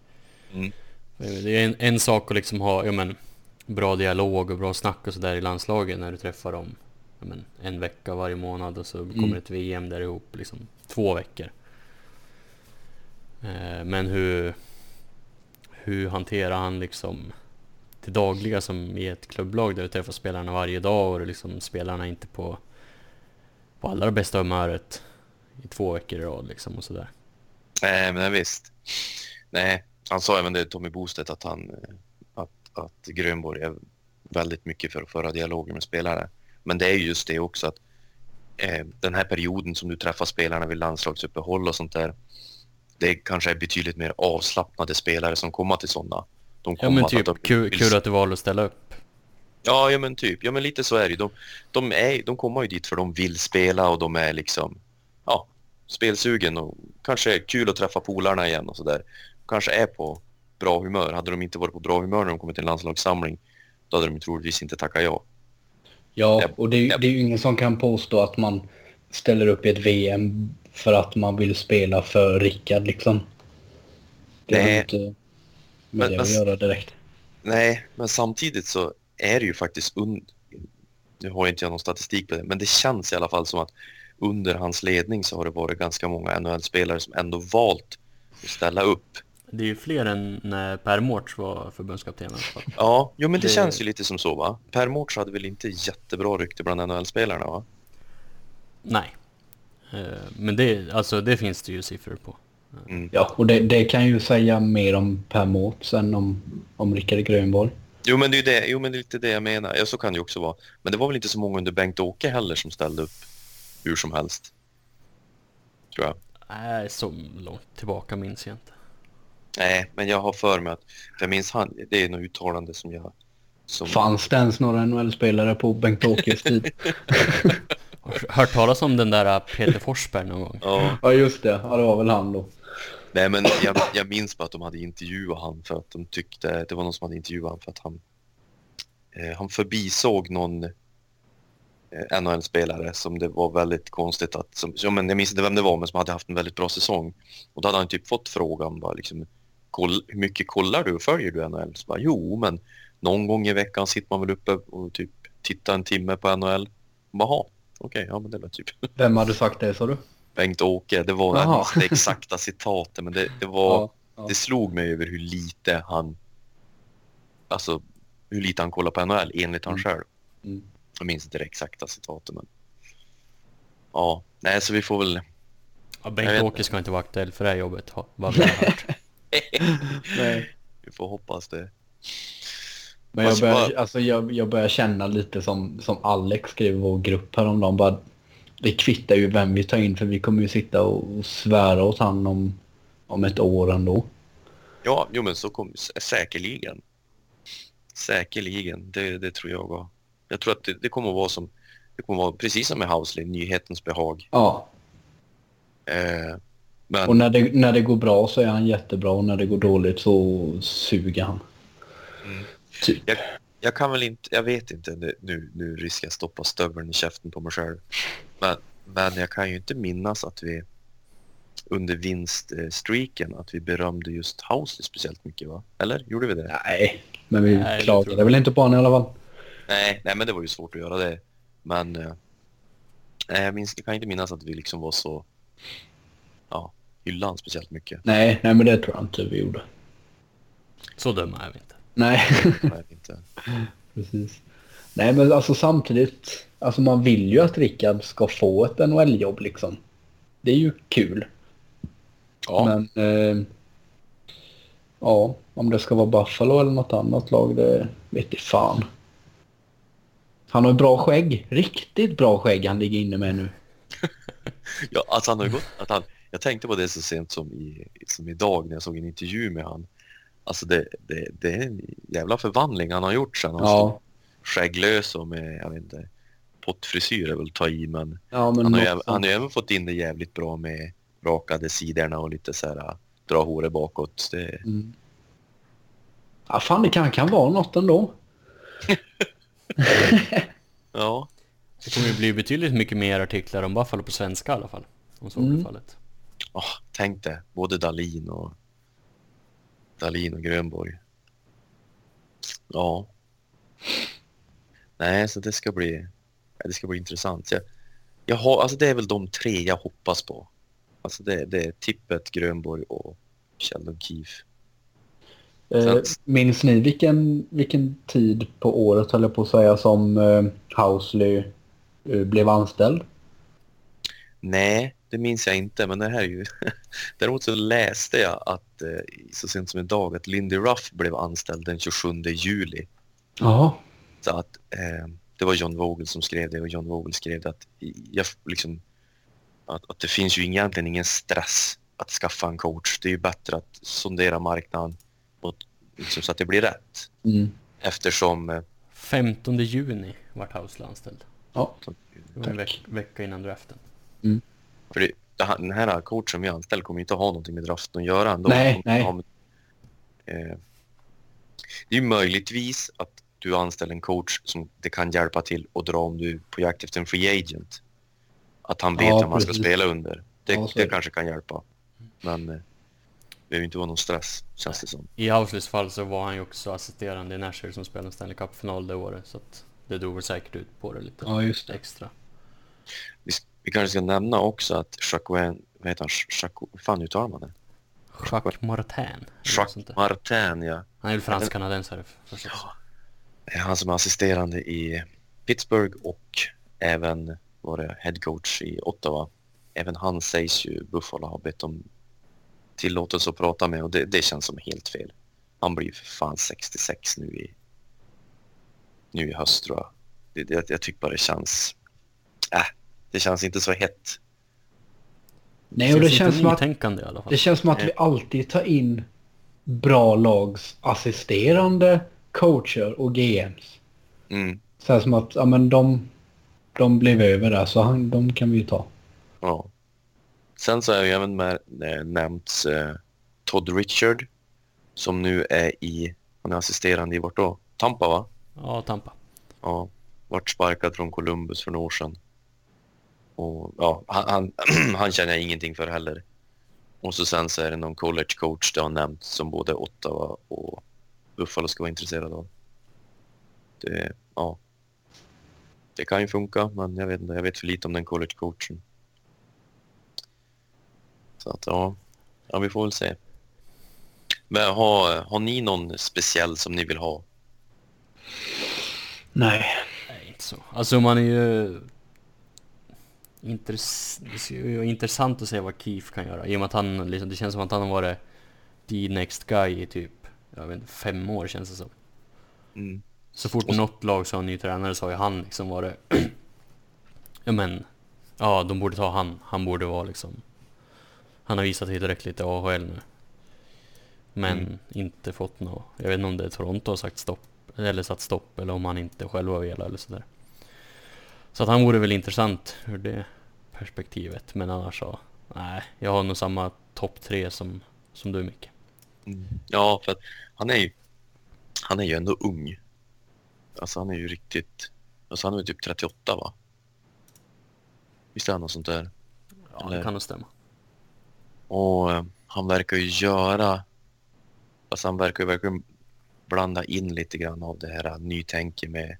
Speaker 3: Mm.
Speaker 2: Det är en, en sak att liksom ha ja, men, bra dialog och bra snack och sådär i landslaget när du träffar dem ja, men, en vecka varje månad och så
Speaker 4: Mm.
Speaker 2: kommer ett VM där ihop liksom två veckor. Eh, men hur, hur hanterar han liksom det dagliga som i ett klubblag där du träffar spelarna varje dag och liksom spelarna inte på, på allra bästa humöret i två veckor i rad liksom och sådär.
Speaker 3: Nej, men visst. Nej, han sa även det, Tommy Bostedt, att, han, att, att Grönborg är väldigt mycket för att föra dialoger med spelare. Men det är just det också att eh, den här perioden som du träffar spelarna vid landslagsuppehåll och sånt där, det kanske är betydligt mer avslappnade spelare som kommer till sådana. De
Speaker 2: Ja
Speaker 3: kommer
Speaker 2: men typ,
Speaker 3: att de
Speaker 2: kul,
Speaker 3: vill-
Speaker 2: kul att du valde att ställa upp.
Speaker 3: Ja, ja men typ. Ja, men lite så är det ju. de, de, är, de kommer ju dit för de vill spela och de är liksom ja, spelsugen och kanske är kul att träffa polarna igen och sådär. Kanske är på bra humör. Hade de inte varit på bra humör när de kommit till en landslagssamling då hade de troligtvis inte tackat ja.
Speaker 4: Ja, och det är, det är ju ingen som kan påstå att man ställer upp i ett VM för att man vill spela för Rickard liksom. Det är
Speaker 3: Nej.
Speaker 4: ju inte... med
Speaker 3: Men-
Speaker 4: det
Speaker 3: men-
Speaker 4: att göra direkt.
Speaker 3: Nej, men samtidigt så är det ju faktiskt un... Nu har inte jag någon statistik på det, men det känns i alla fall som att under hans ledning så har det varit ganska många NHL-spelare som ändå valt att ställa upp.
Speaker 2: Det är ju fler än när Per Mårts var förbundskapten.
Speaker 3: Ja, jo men det,
Speaker 2: Det-
Speaker 3: känns ju lite som så va? Per Mårts hade väl inte jättebra rykte bland NHL-spelarna va?
Speaker 2: Nej. Eh, Men det, alltså, det finns det ju siffror på.
Speaker 3: Mm.
Speaker 4: Ja, och det, det kan ju säga mer om Per Mårts än om, om Rickard Grönborg.
Speaker 3: Jo men det är det, jo, men det är lite det jag menar. Ja, så kan det ju också vara. Men det var väl inte så många under Bengt-Åke heller som ställde upp hur som helst. Tror jag.
Speaker 2: Nej, så långt tillbaka minns jag inte.
Speaker 3: Nej, men jag har för mig att, för jag minns han, det är något uttalande som jag... Som,
Speaker 4: Fanns det ens några NHL-spelare på Bengt-Åkes tid?
Speaker 2: Har hört talas om den där Peter Forsberg någon gång?
Speaker 3: Ja,
Speaker 4: ja, just det. Ja, det var väl han då.
Speaker 3: nej men jag, jag minns bara att de hade intervjuat han för att de tyckte, det var någon som hade intervjuat han för att han, eh, han förbisåg någon eh, NHL-spelare som det var väldigt konstigt att, som, ja, men jag minns inte vem det var, men som hade haft en väldigt bra säsong. Och då hade han typ fått frågan bara liksom, koll, hur mycket kollar du och följer du NHL? Så bara, jo, men någon gång i veckan sitter man väl uppe och typ tittar en timme på NHL. Jaha, okej, ja men det var typ
Speaker 4: Vem hade sagt det, sa du?
Speaker 3: Bengt-Åke. Det var
Speaker 4: Jaha.
Speaker 3: det exakta citatet, men det, det var,
Speaker 4: Ja, ja.
Speaker 3: det slog mig över hur lite han, alltså hur lite han kollar på NHL enligt han
Speaker 4: Mm.
Speaker 3: själv.
Speaker 4: Mm.
Speaker 3: Jag minns inte det exakta citatet, men ja, nej, så vi får väl
Speaker 2: Ja, Bengt-Åke ska inte vara aktuell för det här jobbet, vad vi har hört.
Speaker 4: Nej.
Speaker 3: vi får hoppas det.
Speaker 4: Men jag
Speaker 3: Fast
Speaker 4: börjar, alltså jag, jag börjar känna lite som, som Alex skrev i vår grupp häromdagen. Bara, det kvittar ju vem vi tar in för vi kommer ju sitta och svära åt han om, om ett år ändå.
Speaker 3: Ja, jo men så kommer sä- säkerligen. Säkerligen, det, det tror jag. Och jag tror att det, det kommer att vara som, det kommer att vara precis som med Housley, nyhetens behag.
Speaker 4: Ja,
Speaker 3: Eh, men
Speaker 4: och när det, när det går bra så är han jättebra och när det går dåligt så suger han. Typ.
Speaker 3: Jag, jag kan väl inte, jag vet inte, nu- nu, nu riskar jag stoppa stöveln i käften på mig själv. Men, men jag kan ju inte minnas att vi under vinststreaken att vi berömde just Housley speciellt mycket va? Eller gjorde vi det?
Speaker 4: Nej, men vi
Speaker 2: Nej, det
Speaker 4: klagade väl inte på honom i alla fall.
Speaker 3: Nej, nej men det var ju svårt att göra det. Men eh, nej, jag, minns, jag kan inte minnas att vi liksom var så, ja, hyllade speciellt mycket.
Speaker 4: Nej, nej men det tror jag inte vi gjorde.
Speaker 2: Så dumma är vi inte.
Speaker 4: Nej,
Speaker 3: Nej, inte.
Speaker 4: precis. Nej men alltså samtidigt, alltså man vill ju att Rickard ska få ett NHL-jobb liksom. Det är ju kul.
Speaker 3: Ja,
Speaker 4: Men eh, ja, om det ska vara Buffalo eller något annat lag, det vet jag fan. Han har ju bra skägg. Riktigt bra skägg han ligger inne med nu.
Speaker 3: ja alltså han har ju gått, att han, jag tänkte på det så sent som, i, som idag när jag såg en intervju med han. Alltså det, det, det är en jävla förvandling han har gjort sen han stod
Speaker 4: Ja,
Speaker 3: skägglös och med, jag vet inte, pottfrisyr är väl ta i men
Speaker 4: ja men
Speaker 3: han har, ju, han har ju även fått in det jävligt bra med rakade sidorna och lite så här äh, dra håret bakåt. Det,
Speaker 4: Mm. Ja, fan det kan, kan vara något ändå.
Speaker 3: ja,
Speaker 2: Det kommer ju bli betydligt mycket mer artiklar om Buffalo på svenska i alla fall. Om så blir
Speaker 4: Mm.
Speaker 2: fallet.
Speaker 3: åh, tänk det, både Dalin och Dalin och Grönborg. Ja. Nej, så det ska bli, det ska bli intressant. Jag, jag har, alltså det är väl de tre jag hoppas på. Alltså det, det är Tippet, Grönborg och Sheldon Keefe.
Speaker 4: Eh, minns ni vilken, vilken tid på året, höll jag på att säga, som eh, Housley eh, blev anställd?
Speaker 3: Nej, det minns jag inte, men det här är ju... Däremot så läste jag att eh, så sent som idag att Lindy Ruff blev anställd den 27 juli.
Speaker 4: Ja.
Speaker 3: Så att eh, det var John Vogel som skrev det och John Vogel skrev det att, jag, liksom, att, att det finns ju egentligen ingen stress att skaffa en coach. Det är ju bättre att sondera marknaden och, liksom, så att det blir rätt.
Speaker 4: Mm.
Speaker 3: Eftersom... Eh,
Speaker 2: 15 juni vart Housel anställd.
Speaker 4: Ja.
Speaker 2: Det var en veck, vecka innan draften.
Speaker 3: För det, det, här- den här coachen vi anställd kommer inte ha någonting med draften att göra ändå.
Speaker 4: Nej, nej.
Speaker 3: ha eh, det är ju möjligtvis att du anställer en coach som det kan hjälpa till och dra om du är på jakt efter en free agent. Att han vet
Speaker 4: Ja,
Speaker 3: vem man ska spela under. Det,
Speaker 4: Ja,
Speaker 3: det
Speaker 4: det.
Speaker 3: kanske kan hjälpa. Men eh, behöver inte vara någon stress, känns det som.
Speaker 2: I Hausleys fall så var han ju också assisterande i Nashville som spelade en Stanley Cup-final det året. Så att det drog väl säkert ut på det lite
Speaker 4: Ja, just det.
Speaker 2: extra.
Speaker 3: Vi, vi kanske ska nämna också att Jacques, vad heter han, Jacques, hur fan uttalar man det?
Speaker 2: Jacques Martin.
Speaker 3: Jacques. Martin, ja.
Speaker 2: Han är väl fransk-kanadensare förstås.
Speaker 3: Det är han som är assisterande i Pittsburgh och även var det head coach i Ottawa. Även han sägs ju Buffalo har bett om tillåtelse att prata med och det, det känns som helt fel. Han blir för fan 66 nu i, nu i höst tror jag. Det, det, jag tycker bara det känns... Äh, det känns inte så hett.
Speaker 4: Nej, och det känns som att,
Speaker 2: i alla fall.
Speaker 4: det känns som att vi alltid tar in bra lags assisterande coacher och GMs.
Speaker 3: Mm,
Speaker 4: Så här som att, ja men de, de blev över där så han, de kan vi ju ta.
Speaker 3: ja. Sen så har jag även med, eh, nämnts eh, Todd Richard som nu är i, han är assisterande i vart då? Tampa va?
Speaker 2: Ja, Tampa.
Speaker 3: Ja, vart sparkad från Columbus för några år sedan. Och ja, han, han, han känner jag ingenting för heller. Och så sen så är det någon college coach det har nämnt som både Ottawa och Buffalo ska vara intresserade av. Det, ja. Det kan ju funka, men jag vet inte. Jag vet för lite om den college coachen. Så att ja, ja vi får väl se. Men har, har ni någon speciell som ni vill ha?
Speaker 4: Nej.
Speaker 2: Nej, inte så. Alltså man är ju... Intress... Intressant att se vad Keith kan göra. I och med att han, liksom, det känns som att han har varit the next guy i typ, jag vet inte, fem år känns det som.
Speaker 3: Mm.
Speaker 2: Så fort något lag sa en ny tränare så har ju han liksom varit... ja men, ja de borde ta han. Han borde vara liksom... Han har visat tillräckligt i AHL nu. Men
Speaker 3: Mm.
Speaker 2: inte fått något. Jag vet inte om det är Toronto har sagt stopp. Eller satt stopp. Eller om han inte själv har velat eller sådär. Så att han vore väl intressant ur det perspektivet. Men annars så... Nej, jag har nog samma topp tre som, som du Micke.
Speaker 3: Mm. Ja, för att han är ju, han är ju ändå ung. Alltså han är ju riktigt, alltså han är ju typ 38 va? Visst är han något sånt där?
Speaker 2: Ja,
Speaker 3: Eller-
Speaker 2: det kan nog stämma.
Speaker 3: Och eh, han verkar ju göra, alltså han verkar ju verkligen blanda in lite grann av det här nytänket med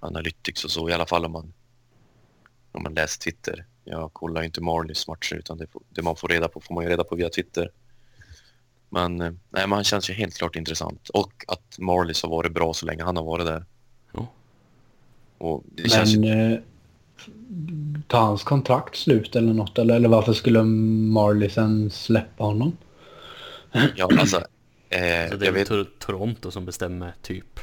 Speaker 3: analytics och så, i alla fall om man, om man läser Twitter. Jag kollar ju inte Marlies matcher utan det, det man får reda på får man ju reda på via Twitter. Men, eh, nej, men han känns ju helt klart intressant och att Marlies har varit bra så länge han har varit där.
Speaker 2: Ja.
Speaker 3: Och det känns
Speaker 4: Men
Speaker 3: ju,
Speaker 4: eh, tar hans kontrakt slut eller något? Eller, eller varför skulle Marley sen släppa honom?
Speaker 3: ja alltså, eh,
Speaker 2: Så det är
Speaker 3: vet,
Speaker 2: Tor- Toronto som bestämmer typ.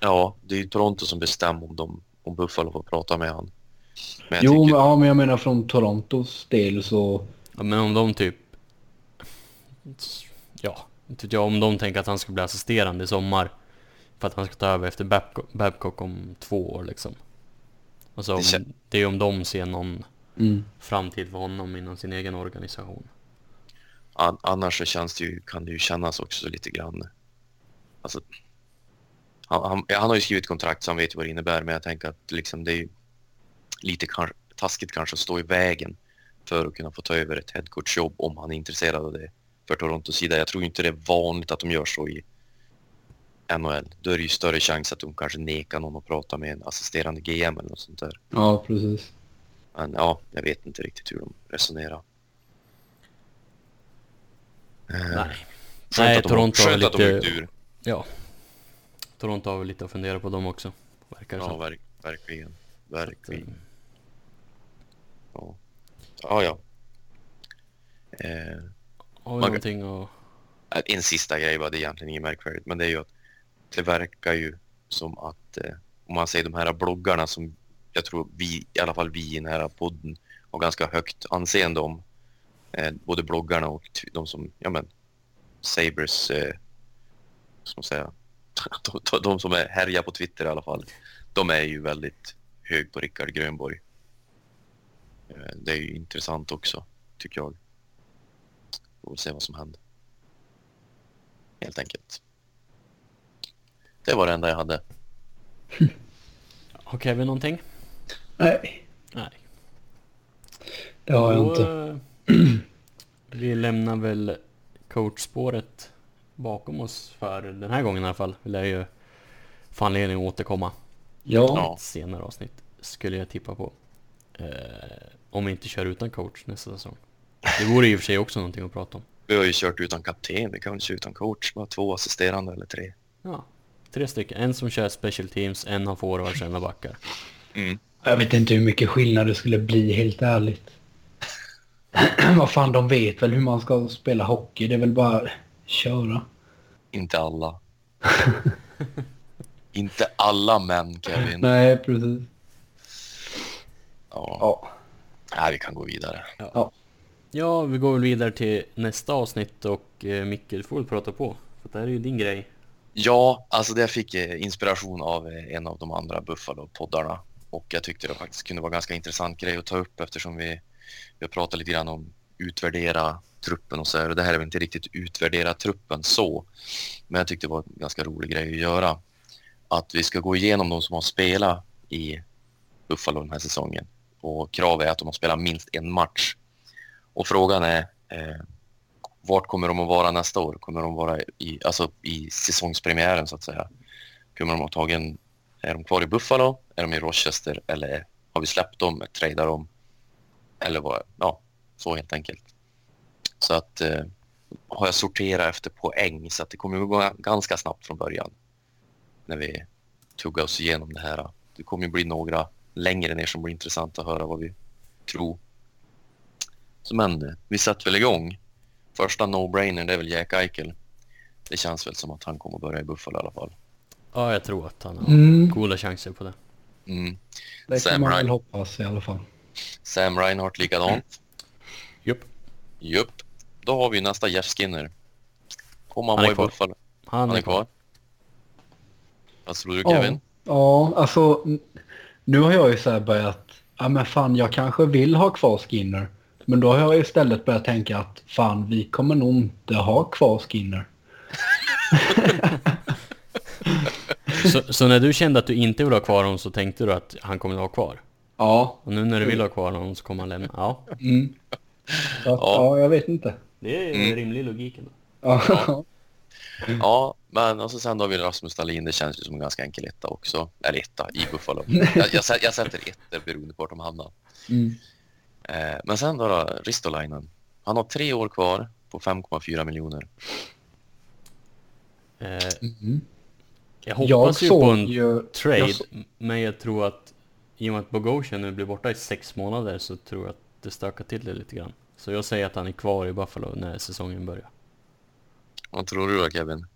Speaker 3: ja, det är ju Toronto som bestämmer om, de, om Buffalo får prata med han. Men
Speaker 4: Jo,
Speaker 3: tycker-
Speaker 4: men, ja, men jag menar från Torontos del så...
Speaker 2: Ja, men om de typ... Ja, inte jag. Om de tänker att han ska bli assisterande i sommar. För att han ska ta över efter Babcock, Babcock om två år liksom. Alltså om,
Speaker 3: Det
Speaker 2: det är om de ser någon
Speaker 4: Mm.
Speaker 2: framtid för honom inom sin egen organisation.
Speaker 3: An- annars så känns det ju, kan det ju kännas också lite grann... Alltså, han, han, han har ju skrivit kontrakt så han vet ju vad det innebär men jag tänker att liksom det är ju lite taskigt kanske att stå i vägen för att kunna få ta över ett headcoach-jobb om han är intresserad av det för Torontos sida. Jag tror inte det är vanligt att de gör så i NHL. Då är det ju större chans att de kanske nekar någon att prata med en assisterande GM eller något sånt där.
Speaker 4: Ja, precis.
Speaker 3: Men ja, jag vet inte riktigt hur de resonerar. Eh,
Speaker 2: Nej.
Speaker 3: Skönt
Speaker 2: Nej,
Speaker 3: att de,
Speaker 2: Toronto har
Speaker 3: att de
Speaker 2: lite-
Speaker 3: åkte ur.
Speaker 2: Ja. Toronto har väl lite att fundera på dem också. Verkar det
Speaker 3: Ja, verk, verkligen. Verkligen. Ja, ja. ja. Eh,
Speaker 2: Har vi
Speaker 3: Man-
Speaker 2: någonting att...
Speaker 3: en sista grej var det är egentligen inget märkvärdigt, men det är ju att det verkar ju som att eh, om man säger de här bloggarna som jag tror vi, i alla fall vi i den här podden har ganska högt anseende om. Eh, både bloggarna och de som, ja men, Sabres, eh, man säga, de, de, de som är härja på Twitter i alla fall. De är ju väldigt hög på Rickard Grönborg. Eh, det är ju intressant också, tycker jag. Får väl se vad som händer. Helt enkelt. Det var det enda jag hade.
Speaker 2: Har Kevin någonting?
Speaker 4: Nej,
Speaker 2: Nej.
Speaker 4: det har jag inte.
Speaker 2: eh, Vi lämnar väl coachspåret bakom oss för den här gången i alla fall. Vi lär ju få anledning att återkomma
Speaker 4: Ja.
Speaker 2: Ett senare avsnitt. Skulle jag tippa på. Eh, om vi inte kör utan coach nästa säsong. Det vore i och för sig också någonting att prata om.
Speaker 3: Vi har ju kört utan kapten, vi kan väl köra utan coach. Bara två assisterande eller tre.
Speaker 2: Ja, tre stycken. En som kör special teams, en har forwards, en har backar.
Speaker 3: Mm.
Speaker 4: Jag vet inte hur mycket skillnad det skulle bli helt ärligt. Vad fan, de vet väl hur man ska spela hockey. Det är väl bara köra.
Speaker 3: Inte alla. Inte alla män, Kevin.
Speaker 4: Nej, precis.
Speaker 3: Ja.
Speaker 4: Ja.
Speaker 3: Nej, vi kan gå vidare.
Speaker 2: Ja, vi går väl vidare till nästa avsnitt och eh, Micke, du får väl prata på. För det här är ju din grej.
Speaker 3: Ja, alltså det fick eh, inspiration av eh, en av de andra Buffalo-poddarna. Och jag tyckte det faktiskt kunde vara ganska intressant grej att ta upp eftersom vi, vi har pratat lite grann om utvärdera truppen och så här. Och det här är väl inte riktigt utvärdera truppen så. Men jag tyckte det var en ganska rolig grej att göra. Att vi ska gå igenom de som har spelat i Buffalo den här säsongen. Och krav är att de har spelat minst en match. Och frågan är eh, vart kommer de att vara nästa år? Kommer de vara i, alltså i säsongspremiären så att säga? Kommer de att ha tagit en, är de kvar i Buffalo? Är de i Rochester? Eller har vi släppt dem, tradar dem? Eller vad, ja, så helt enkelt. Så att eh, har jag sorterat efter poäng så att det kommer att gå ganska snabbt från början. När vi tuggar oss igenom det här. Det kommer att bli några längre ner som blir intressant att höra vad vi tror. Så men vi sätter väl igång. Första no-brainer det är väl Jack Eichel. Det känns väl som att han kommer att börja i Buffalo i alla fall.
Speaker 2: Ja, jag tror att han har
Speaker 4: Mm.
Speaker 2: goda chanser på det.
Speaker 3: Mm.
Speaker 4: Det
Speaker 3: Sam
Speaker 4: kan man
Speaker 3: Ryan.
Speaker 4: väl hoppas i alla fall.
Speaker 3: Sam Reinhardt likadant.
Speaker 2: Jupp,
Speaker 3: Jupp. Då har vi nästa Jeff Skinner. Kommer han
Speaker 2: Han
Speaker 3: i
Speaker 2: kvar.
Speaker 3: Buffalo?
Speaker 2: han,
Speaker 3: Han är kvar. Vad tror du. Kevin?
Speaker 4: Ja, alltså nu har jag ju så här börjat, ja men fan jag kanske vill ha kvar Skinner. Men då har jag istället börjat tänka att fan vi kommer nog inte ha kvar Skinner.
Speaker 2: Så, så när du kände att du inte ville ha kvar honom så tänkte du att han kommer att ha kvar?
Speaker 4: Ja.
Speaker 2: Och nu när du vill ha kvar honom så kommer han lämna? Ja,
Speaker 4: Mm. Att,
Speaker 3: Ja.
Speaker 4: ja. jag vet inte.
Speaker 2: det är
Speaker 3: Mm.
Speaker 2: rimlig logik ändå.
Speaker 4: Ja.
Speaker 3: Ja, men och så sen då har vi Rasmus Dahlin. Det känns ju som en ganska enkel etta också. Eller etta i Buffalo. jag, jag, jag sätter ettor beroende på vart de hamnar.
Speaker 4: Mm.
Speaker 3: Eh, men sen då, då Ristolainen. Han har tre år kvar på 5,4 miljoner.
Speaker 2: Eh,
Speaker 4: Mm.
Speaker 2: jag
Speaker 4: Jag
Speaker 2: hoppas ju på en
Speaker 4: ju...
Speaker 2: trade,
Speaker 4: jag så-
Speaker 2: men jag tror att i och med att Bogosian nu blir borta i sex månader så tror jag att det stökar till det lite grann. Så jag säger att han är kvar i Buffalo när säsongen börjar.
Speaker 3: Vad tror du då Kevin?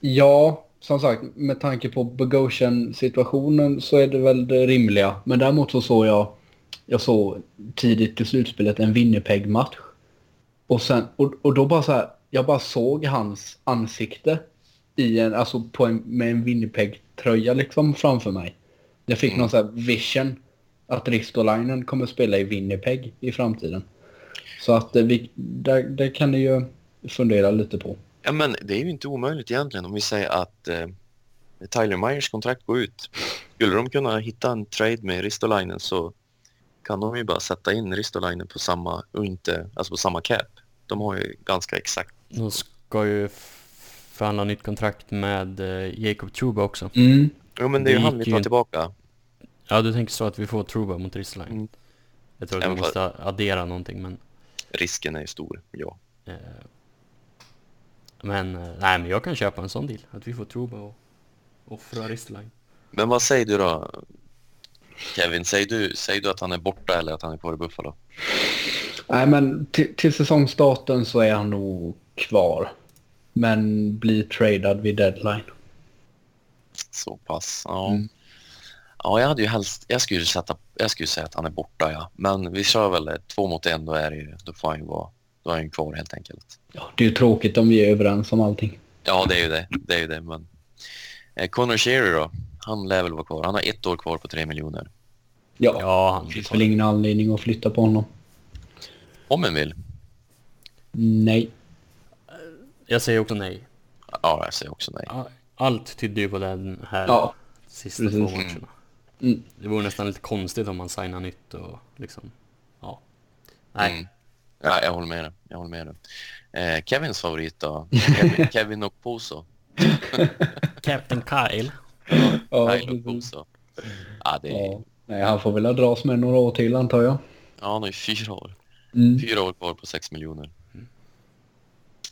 Speaker 4: Ja, som sagt, med tanke på Bogosian-situationen så är det väl det rimliga. Men däremot så såg jag, jag såg tidigt i slutspelet en Winnipeg-match. Och, sen, och, och då bara så här, jag bara såg hans ansikte i en, alltså på en, med en Winnipeg-tröja liksom framför mig. Jag fick
Speaker 3: Mm.
Speaker 4: någon så här vision att Ristolainen kommer spela i Winnipeg i framtiden. Så att eh, vi, där, där kan ni ju fundera lite på.
Speaker 3: Ja, men det är ju inte omöjligt egentligen om vi säger att eh, Tyler Myers kontrakt går ut. Skulle de kunna hitta en trade med Ristolainen så kan de ju bara sätta in Ristolainen på samma och inte, alltså på samma cap. De har ju ganska exakt.
Speaker 2: De ska ju förhandla nytt kontrakt med eh, Jacob Truba också.
Speaker 4: Mm.
Speaker 3: Jo men det är ju han vi tar tillbaka.
Speaker 2: Ja, du tänker så att vi får Truba mot Ristline.
Speaker 3: Mm.
Speaker 2: Jag tror att vi måste addera någonting, men...
Speaker 3: Risken är ju stor, ja.
Speaker 2: Eh, men, eh, nej men jag kan köpa en sån deal. Att vi får Truba och offra Ristline.
Speaker 3: Men vad säger du då? Kevin, säger du, säger du att han är borta eller att han är kvar i Buffalo?
Speaker 4: Nej, men till, till säsongstarten så är han nog kvar. Men blir tradad vid deadline.
Speaker 3: Så pass, ja.
Speaker 4: Mm.
Speaker 3: Ja, jag hade ju helst, jag skulle, sätta, jag skulle säga att han är borta, ja. Men vi kör väl två mot en, då är det ju, då får han ju vara, då är han ju kvar helt enkelt.
Speaker 4: Ja, det är ju tråkigt om vi är överens om allting.
Speaker 3: Ja, det är ju det, det är ju det, men... Eh, Connor Shearer då? Han lär väl vara kvar. Han har ett år kvar på tre miljoner.
Speaker 4: Ja,
Speaker 2: Ja, han
Speaker 4: det finns väl ingen anledning att flytta på honom.
Speaker 3: Om en vill.
Speaker 4: Nej.
Speaker 2: Jag säger också nej.
Speaker 3: Ja, jag säger också nej.
Speaker 2: Allt tydde ju på den här
Speaker 4: Ja,
Speaker 2: sista
Speaker 4: precis.
Speaker 2: två matcherna.
Speaker 4: Mm.
Speaker 2: Det vore nästan lite konstigt om man signar nytt och liksom... Ja. Nej.
Speaker 3: Mm. Ja, jag håller med dig. Jag håller med dig. Eh, Kevins favorit då? Kevin, Kevin Okposo.
Speaker 2: Captain Kyle.
Speaker 4: Ja,
Speaker 3: Kyle Okposo. Ja, det är,
Speaker 4: ja. Nej, han får väl dras med några år till antar jag.
Speaker 3: ja, han har ju fyra år.
Speaker 4: Mm.
Speaker 3: Fyra år kvar på sex miljoner.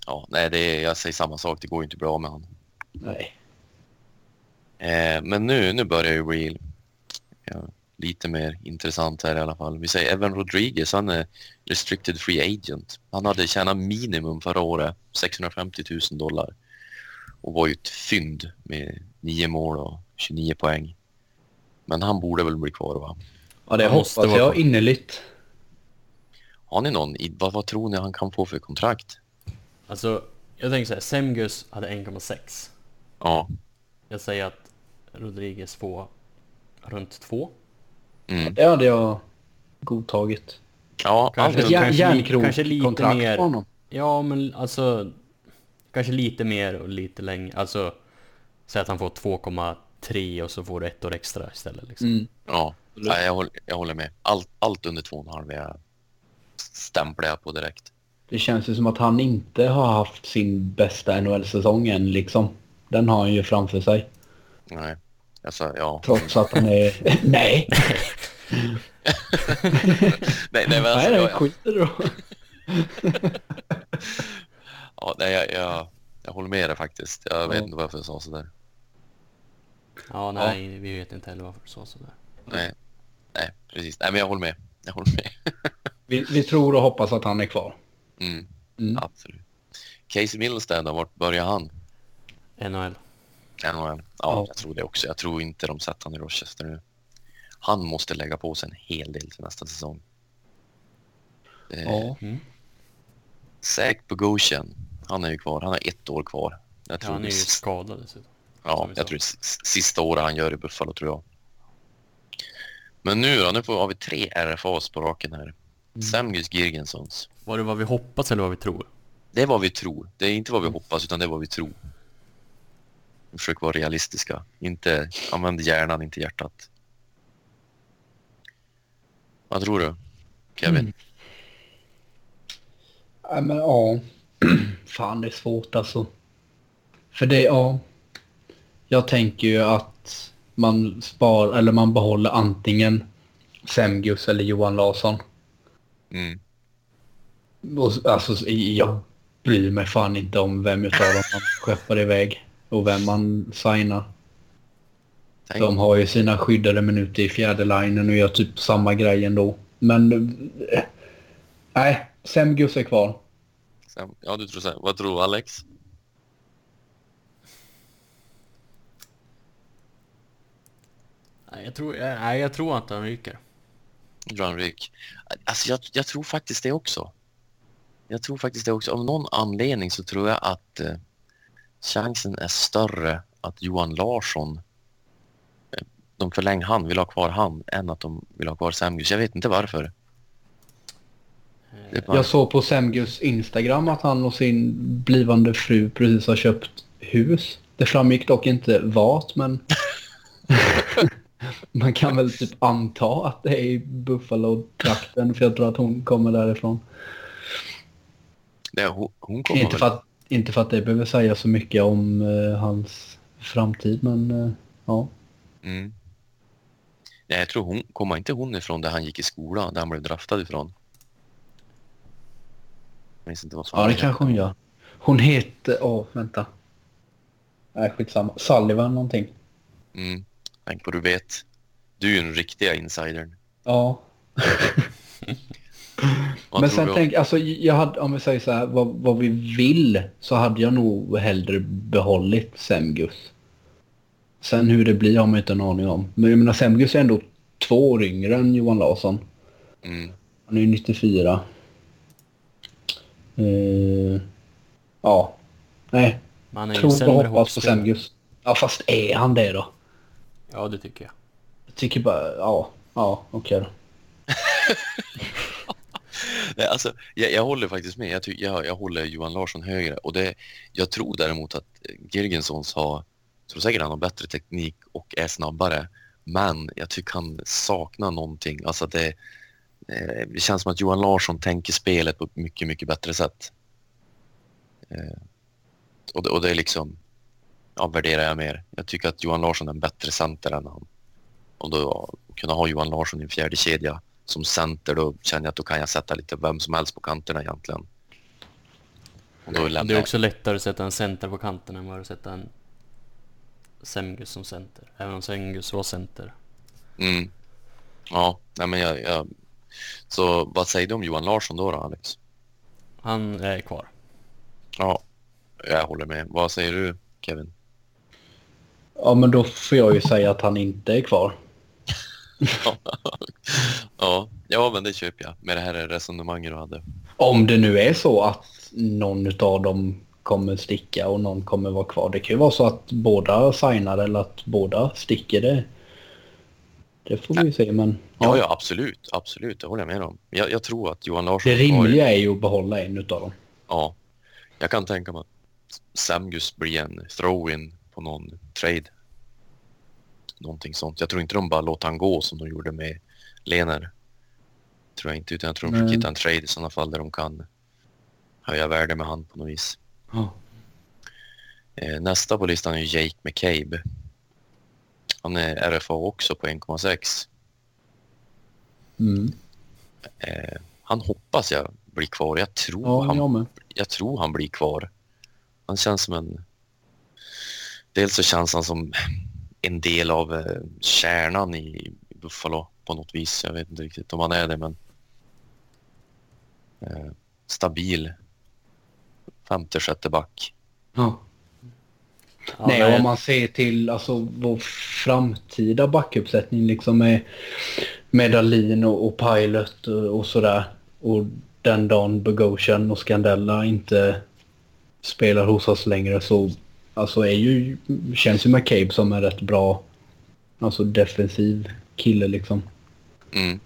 Speaker 3: Ja, nej, det är, jag säger samma sak. Det går ju inte bra med honom.
Speaker 4: Nej.
Speaker 3: Eh, men nu, nu börjar ju bli ja, lite mer intressant här i alla fall. Vi säger Evan Rodriguez, han är restricted free agent. Han hade tjänat minimum förra året, 650 000 dollar. Och var ju ett fynd med 9 mål och 29 poäng. Men han borde väl bli kvar va?
Speaker 4: Ja, det
Speaker 2: Han
Speaker 4: hoppas
Speaker 2: måste vara
Speaker 4: jag innerligt.
Speaker 3: Har ni någon? Vad, vad tror ni han kan få för kontrakt?
Speaker 2: Alltså, jag tänker så här, Semgus hade 1,6.
Speaker 3: Ja.
Speaker 2: Jag säger att Rodriguez får runt 2.
Speaker 3: Mm.
Speaker 4: Det hade jag godtagit.
Speaker 3: Ja,
Speaker 2: Kanske-
Speaker 4: Ett
Speaker 2: kanske kanske lite
Speaker 4: järnkrok-kontrakt
Speaker 2: mer-
Speaker 4: på honom.
Speaker 2: Ja, men alltså... Kanske lite mer och lite längre. Alltså, säg att han får 2,3 och så får du ett år extra istället. Liksom.
Speaker 4: Mm.
Speaker 3: Ja, jag, håller, jag håller med. Allt, allt under 2,5 är stämplar jag på direkt.
Speaker 4: Det känns ju som att han inte har haft sin bästa NHL-säsong än liksom. Den har han ju framför sig.
Speaker 3: Nej, alltså, ja.
Speaker 4: Trots att han är... nej!
Speaker 3: Nej, nej, men alltså,
Speaker 4: nej, nej,
Speaker 3: jag,
Speaker 4: skit då.
Speaker 3: ja, nej, jag, jag, jag håller med dig faktiskt. Jag vet
Speaker 4: Ja.
Speaker 3: inte varför jag sa sådär.
Speaker 2: Ja, nej, vi vet inte heller varför du sa sådär.
Speaker 3: Nej, nej, precis. Nej, men jag håller med. Jag håller med.
Speaker 4: Vi, vi tror och hoppas att han är kvar.
Speaker 3: Mm,
Speaker 4: Mm.
Speaker 3: absolut. Casey Middlestam, då, vart börjar han?
Speaker 2: NHL.
Speaker 3: Ja,
Speaker 4: Ja.
Speaker 3: jag tror det också. Jag tror inte de sätter han i Rochester nu. Han måste lägga på sig en hel del till nästa säsong. Eh,
Speaker 4: Ja.
Speaker 2: Mm.
Speaker 3: Zach Bogosian, han är ju kvar. Han har ett år kvar. Jag
Speaker 2: Ja,
Speaker 3: tror,
Speaker 2: han är ju skadad dessutom.
Speaker 3: ja, jag tror det sista året han gör i Buffalo, tror jag. Men nu då? Nu får, har vi tre RFAs på raken här.
Speaker 2: Mm.
Speaker 3: Semgus Girgensons.
Speaker 2: Var det vad vi hoppas eller vad vi tror?
Speaker 3: Det är vad vi tror. Det är inte vad vi
Speaker 2: Mm.
Speaker 3: hoppas, utan det är vad vi tror. Vi försöker vara realistiska. Inte, använd hjärnan, inte hjärtat. Vad tror du, Kevin?
Speaker 4: Mm. Ja, men ja. Fan, det är svårt alltså. För det, ja. Jag tänker ju att man spar, eller man behåller antingen Semgus eller Johan Larsson.
Speaker 3: Mm.
Speaker 4: Och, alltså, jag bryr mig fan inte om vem utav dem man skeppar iväg. Och vem man signar.
Speaker 3: Tänk,
Speaker 4: De har ju sina skyddade minuter i fjärde linjen och gör typ samma grej ändå. Men... eh, Nej, Semgus är kvar.
Speaker 3: Sem- ja, du tror så här. Vad tror Alex?
Speaker 2: Nej, jag tror, nej, jag tror att han ryker.
Speaker 3: John Rick. Alltså, jag, jag tror faktiskt det också. Jag tror faktiskt det också. Av någon anledning så tror jag att eh, chansen är större att Johan Larsson eh, de förlänger han, vill ha kvar han, än att de vill ha kvar Semgus. Jag vet inte varför. Bara,
Speaker 4: Jag såg på Semgus Instagram att han och sin blivande fru precis har köpt hus. Det framgick dock inte vart, men... Man kan väl typ anta att det är i Buffalo-trakten, för jag tror att hon kommer därifrån.
Speaker 3: det, hon, hon kommer
Speaker 4: Inte för, att, inte för att det behöver säga så mycket om eh, hans framtid, men eh, ja.
Speaker 3: Mm. Nej, jag tror hon, kommer inte hon ifrån där han gick i skolan, där han blev draftad ifrån? Jag minns inte vad som
Speaker 4: Ja, det
Speaker 3: heter.
Speaker 4: kanske hon gör. Hon heter... Åh, vänta. Nej, skitsamma. Sullivan någonting.
Speaker 3: Mm. Tänk på du vet. Du är ju den riktiga insidern.
Speaker 4: Ja.
Speaker 3: Vad
Speaker 4: Men sen tänk, alltså jag hade, om vi säger så här, vad, vad vi vill så hade jag nog hellre behållit Semgus. Sen hur det blir har man inte en aning om. Men jag menar Semgus är ändå två år yngre än Johan Larsson.
Speaker 3: Mm.
Speaker 4: Han är ju 94. Eh, ja. Nej,
Speaker 2: Men han är ju
Speaker 4: tror och
Speaker 2: sämre
Speaker 4: hoppas på. Semgus. Ja, fast är han det då?
Speaker 2: Ja, det tycker jag.
Speaker 4: Jag tycker bara, ja, ja, okej då.
Speaker 3: Nej, alltså, jag, jag håller faktiskt med. Jag, ty, jag, jag håller Johan Larsson högre. Och det, jag tror däremot att eh, Girgensons har, jag tror säkert han har bättre teknik och är snabbare. Men jag tycker han saknar någonting. Alltså det, eh, det känns som att Johan Larsson tänker spelet på ett mycket, mycket bättre sätt. Eh, och, det, och det är liksom, ja, värderar jag mer. Jag tycker att Johan Larsson är en bättre center än han. Och då kunna ha Johan Larsson i en fjärde kedja som center, då känner jag att då kan jag sätta lite vem som helst på kanterna egentligen.
Speaker 2: Och då lämnar det är också lättare att sätta en center på kanten än vad att sätta en Semgus som center. Även om Semgus var center.
Speaker 3: Mm. Ja, nej men jag, jag... Så vad säger du om Johan Larsson då, då Alex?
Speaker 2: Han är kvar.
Speaker 3: Ja, jag håller med. Vad säger du Kevin?
Speaker 4: Ja, men då får jag ju säga att han inte är kvar.
Speaker 3: ja, ja, men det köper jag med det här resonemanget du hade.
Speaker 4: Om det nu är så att någon av dem kommer sticka och någon kommer vara kvar. Det kan ju vara så att båda signar eller att båda sticker. Det, det får vi se, men...
Speaker 3: Ja. ja, ja, absolut. Absolut, det håller jag med om. Jag, jag tror att Johan Larsson...
Speaker 4: Det rimliga är ju att behålla en utav dem.
Speaker 3: Ja, jag kan tänka mig att Samgus blir en throw-in på någon trade. Någonting sånt. Jag tror inte de bara låter han gå som de gjorde med Lener. Tror jag inte, utan jag tror de fick hitta en trade i sådana fall där de kan höja värde med han på något vis. Eh, nästa på listan är Jake McCabe. Han är RFA också på 1,6.
Speaker 4: Mm.
Speaker 3: Eh, han hoppas jag blir kvar. Jag tror,
Speaker 4: ja,
Speaker 3: han,
Speaker 4: jag,
Speaker 3: jag tror han blir kvar. Han känns som en... Dels så känns han som en del av eh, kärnan i Buffalo på något vis. Jag vet inte riktigt om han är det, men... Eh, stabil. Femte, sjätte back.
Speaker 4: Ja. Ja, Nej, nej, om man ser till alltså, vår framtida backuppsättning liksom med, med Dalin och, och Pilot och, och sådär. Och den dagen Bogosian och Scandella inte spelar hos oss längre så alltså är ju, känns ju McCabe som en rätt bra alltså defensiv kille liksom.
Speaker 3: Mm.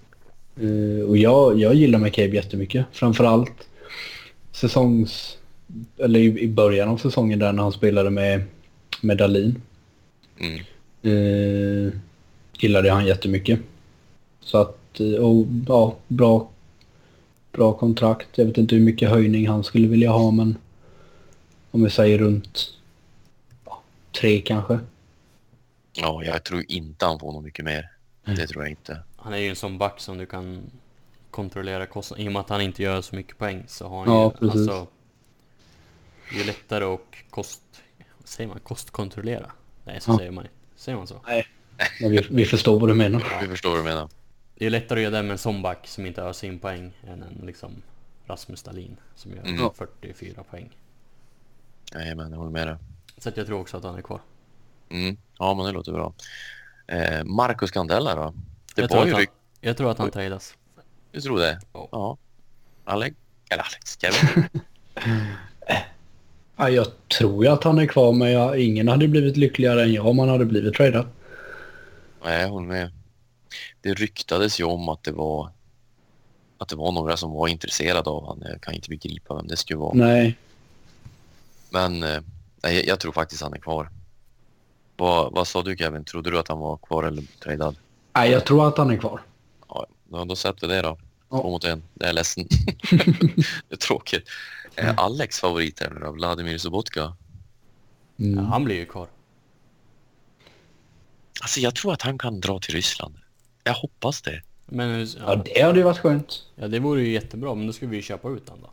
Speaker 4: Uh, och jag, jag gillar McCabe jättemycket. Framförallt säsongs... Eller i, i början av säsongen där när han spelade med, med Dalin.
Speaker 3: Mm.
Speaker 4: Uh, gillade han jättemycket. Så att, eh, och ja, bra, bra kontrakt. Jag vet inte hur mycket höjning han skulle vilja ha men om vi säger runt tre kanske.
Speaker 3: Ja, jag tror inte han får något mycket mer. Det tror jag inte.
Speaker 2: Han är ju en sån back som du kan kontrollera kostnaden. I och med att han inte gör så mycket poäng så har han
Speaker 4: ja,
Speaker 2: ju precis. alltså... Det är lättare att kost... Vad säger man? Kostkontrollera? Nej, så ja. säger man Säger man så?
Speaker 4: Nej. Men vi, vi förstår vad du menar.
Speaker 3: Ja. Vi förstår vad du menar.
Speaker 2: Det är lättare att göra det med en sån back som inte har sin poäng än en liksom Rasmus Dahlin som gör mm. 44 poäng.
Speaker 3: Jajamän, jag håller med dig.
Speaker 2: Så att jag tror också att han är kvar.
Speaker 3: Mm. Ja, men det låter bra. Eh, Marcus Candela då?
Speaker 2: Det jag, tror ju... han, jag tror att han tradas.
Speaker 3: Du tror det? Oh. Ja. Alex? Eller Alex, Kevin?
Speaker 4: ja, jag tror ju att han är kvar, men jag, ingen hade blivit lyckligare än jag om han hade blivit tradad.
Speaker 3: Nej, jag håller med. Det ryktades ju om att det var att det var några som var intresserade av honom. Jag kan inte begripa vem det skulle vara.
Speaker 4: Nej.
Speaker 3: Men eh, nej, jag tror faktiskt han är kvar. Vad, vad sa du Kevin? Trodde du att han var kvar eller tradad?
Speaker 4: Nej, jag tror att han är kvar.
Speaker 3: Ja, då, då sätter vi det då. Två ja. mot en. Det är ledsen. det är tråkigt. Är Alex favorit här nu då? Vladimir Sobotka?
Speaker 2: Mm. Ja, han blir ju kvar.
Speaker 3: Alltså jag tror att han kan dra till Ryssland. Jag hoppas det.
Speaker 2: Men,
Speaker 4: ja. ja det hade ju varit skönt.
Speaker 2: Ja det vore ju jättebra men då ska vi ju köpa ut honom då.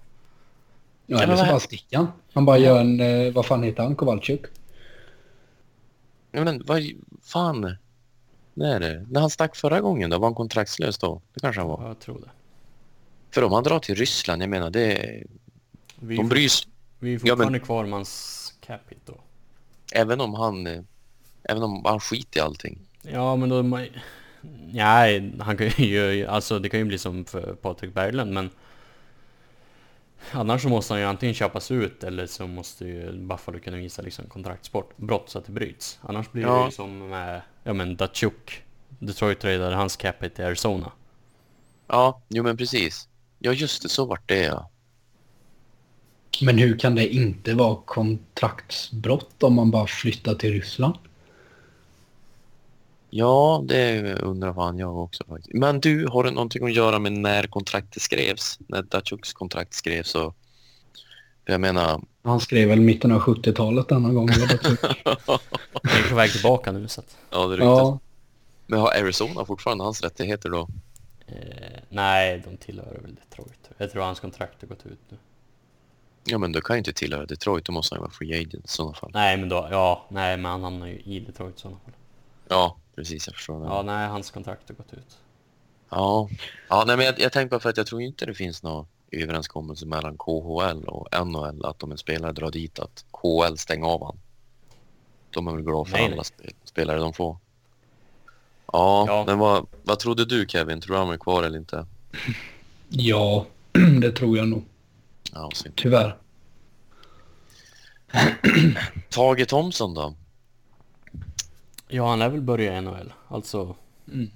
Speaker 4: Ja eller så bara sticka han. Han bara gör en, eh, vad fan heter han, Kowalczyk?
Speaker 3: Ja, men vad fan. När, det? när han stack förra gången då? Var han kontraktslös då? Det kanske han var.
Speaker 2: Ja, jag tror det.
Speaker 3: För om han drar till Ryssland, jag menar det...
Speaker 2: Vi
Speaker 3: de bryr sig...
Speaker 2: Vi är fortfarande ja, men... kvar med hans cap hit då.
Speaker 3: Även om han... Eh, även om han skiter i allting.
Speaker 2: Ja, men då... Nej, han kan ju... Alltså det kan ju bli som för Patrik Berglund, men... Annars så måste han ju antingen köpas ut eller så måste ju Buffalo kunna visa liksom kontraktsbrott brott så att det bryts. Annars blir ja. det ju som med, ja men Datsjuk. Detroit tradade hans cap till Arizona.
Speaker 3: Ja, jo men precis. Ja just det, så vart det ja.
Speaker 4: Men hur kan det inte vara kontraktsbrott om man bara flyttar till Ryssland?
Speaker 3: Ja, det undrar fan jag också faktiskt. Men du, har det någonting att göra med när kontraktet skrevs? När Datsjuks kontrakt skrevs så... Jag menar...
Speaker 4: Han skrev väl mitten av 70-talet denna gång.
Speaker 2: Han är på väg tillbaka nu så att...
Speaker 3: Ja, det ryktas.
Speaker 4: ja,
Speaker 3: Men har Arizona fortfarande hans rättigheter då?
Speaker 2: Eh, nej, de tillhör väl Detroit. Jag tror hans kontrakt har gått ut nu.
Speaker 3: Ja, men då kan ju inte tillhöra Detroit. Då måste han ju vara free agent i sådana fall.
Speaker 2: Nej, men då, ja, nej, men han hamnar ju i Detroit i sådana fall.
Speaker 3: Ja, precis. Jag förstår.
Speaker 2: Ja, nej, hans kontrakt har gått ut.
Speaker 3: Ja, ja nej, men jag, jag tänkte bara för att jag tror inte det finns någon överenskommelse mellan KHL och NHL att om en spelare drar dit att KHL stänger av han. De är väl glada för
Speaker 2: Nej,
Speaker 3: alla
Speaker 2: nej.
Speaker 3: spel, spelare de får. Ja,
Speaker 2: Ja.
Speaker 3: men vad, vad trodde du Kevin? Tror du han är kvar eller inte?
Speaker 4: ja, det tror jag nog.
Speaker 3: Ja.
Speaker 4: Tyvärr.
Speaker 3: Tage Thomsson då?
Speaker 2: Ja, han lär väl börja i NHL. Alltså,
Speaker 4: Mm.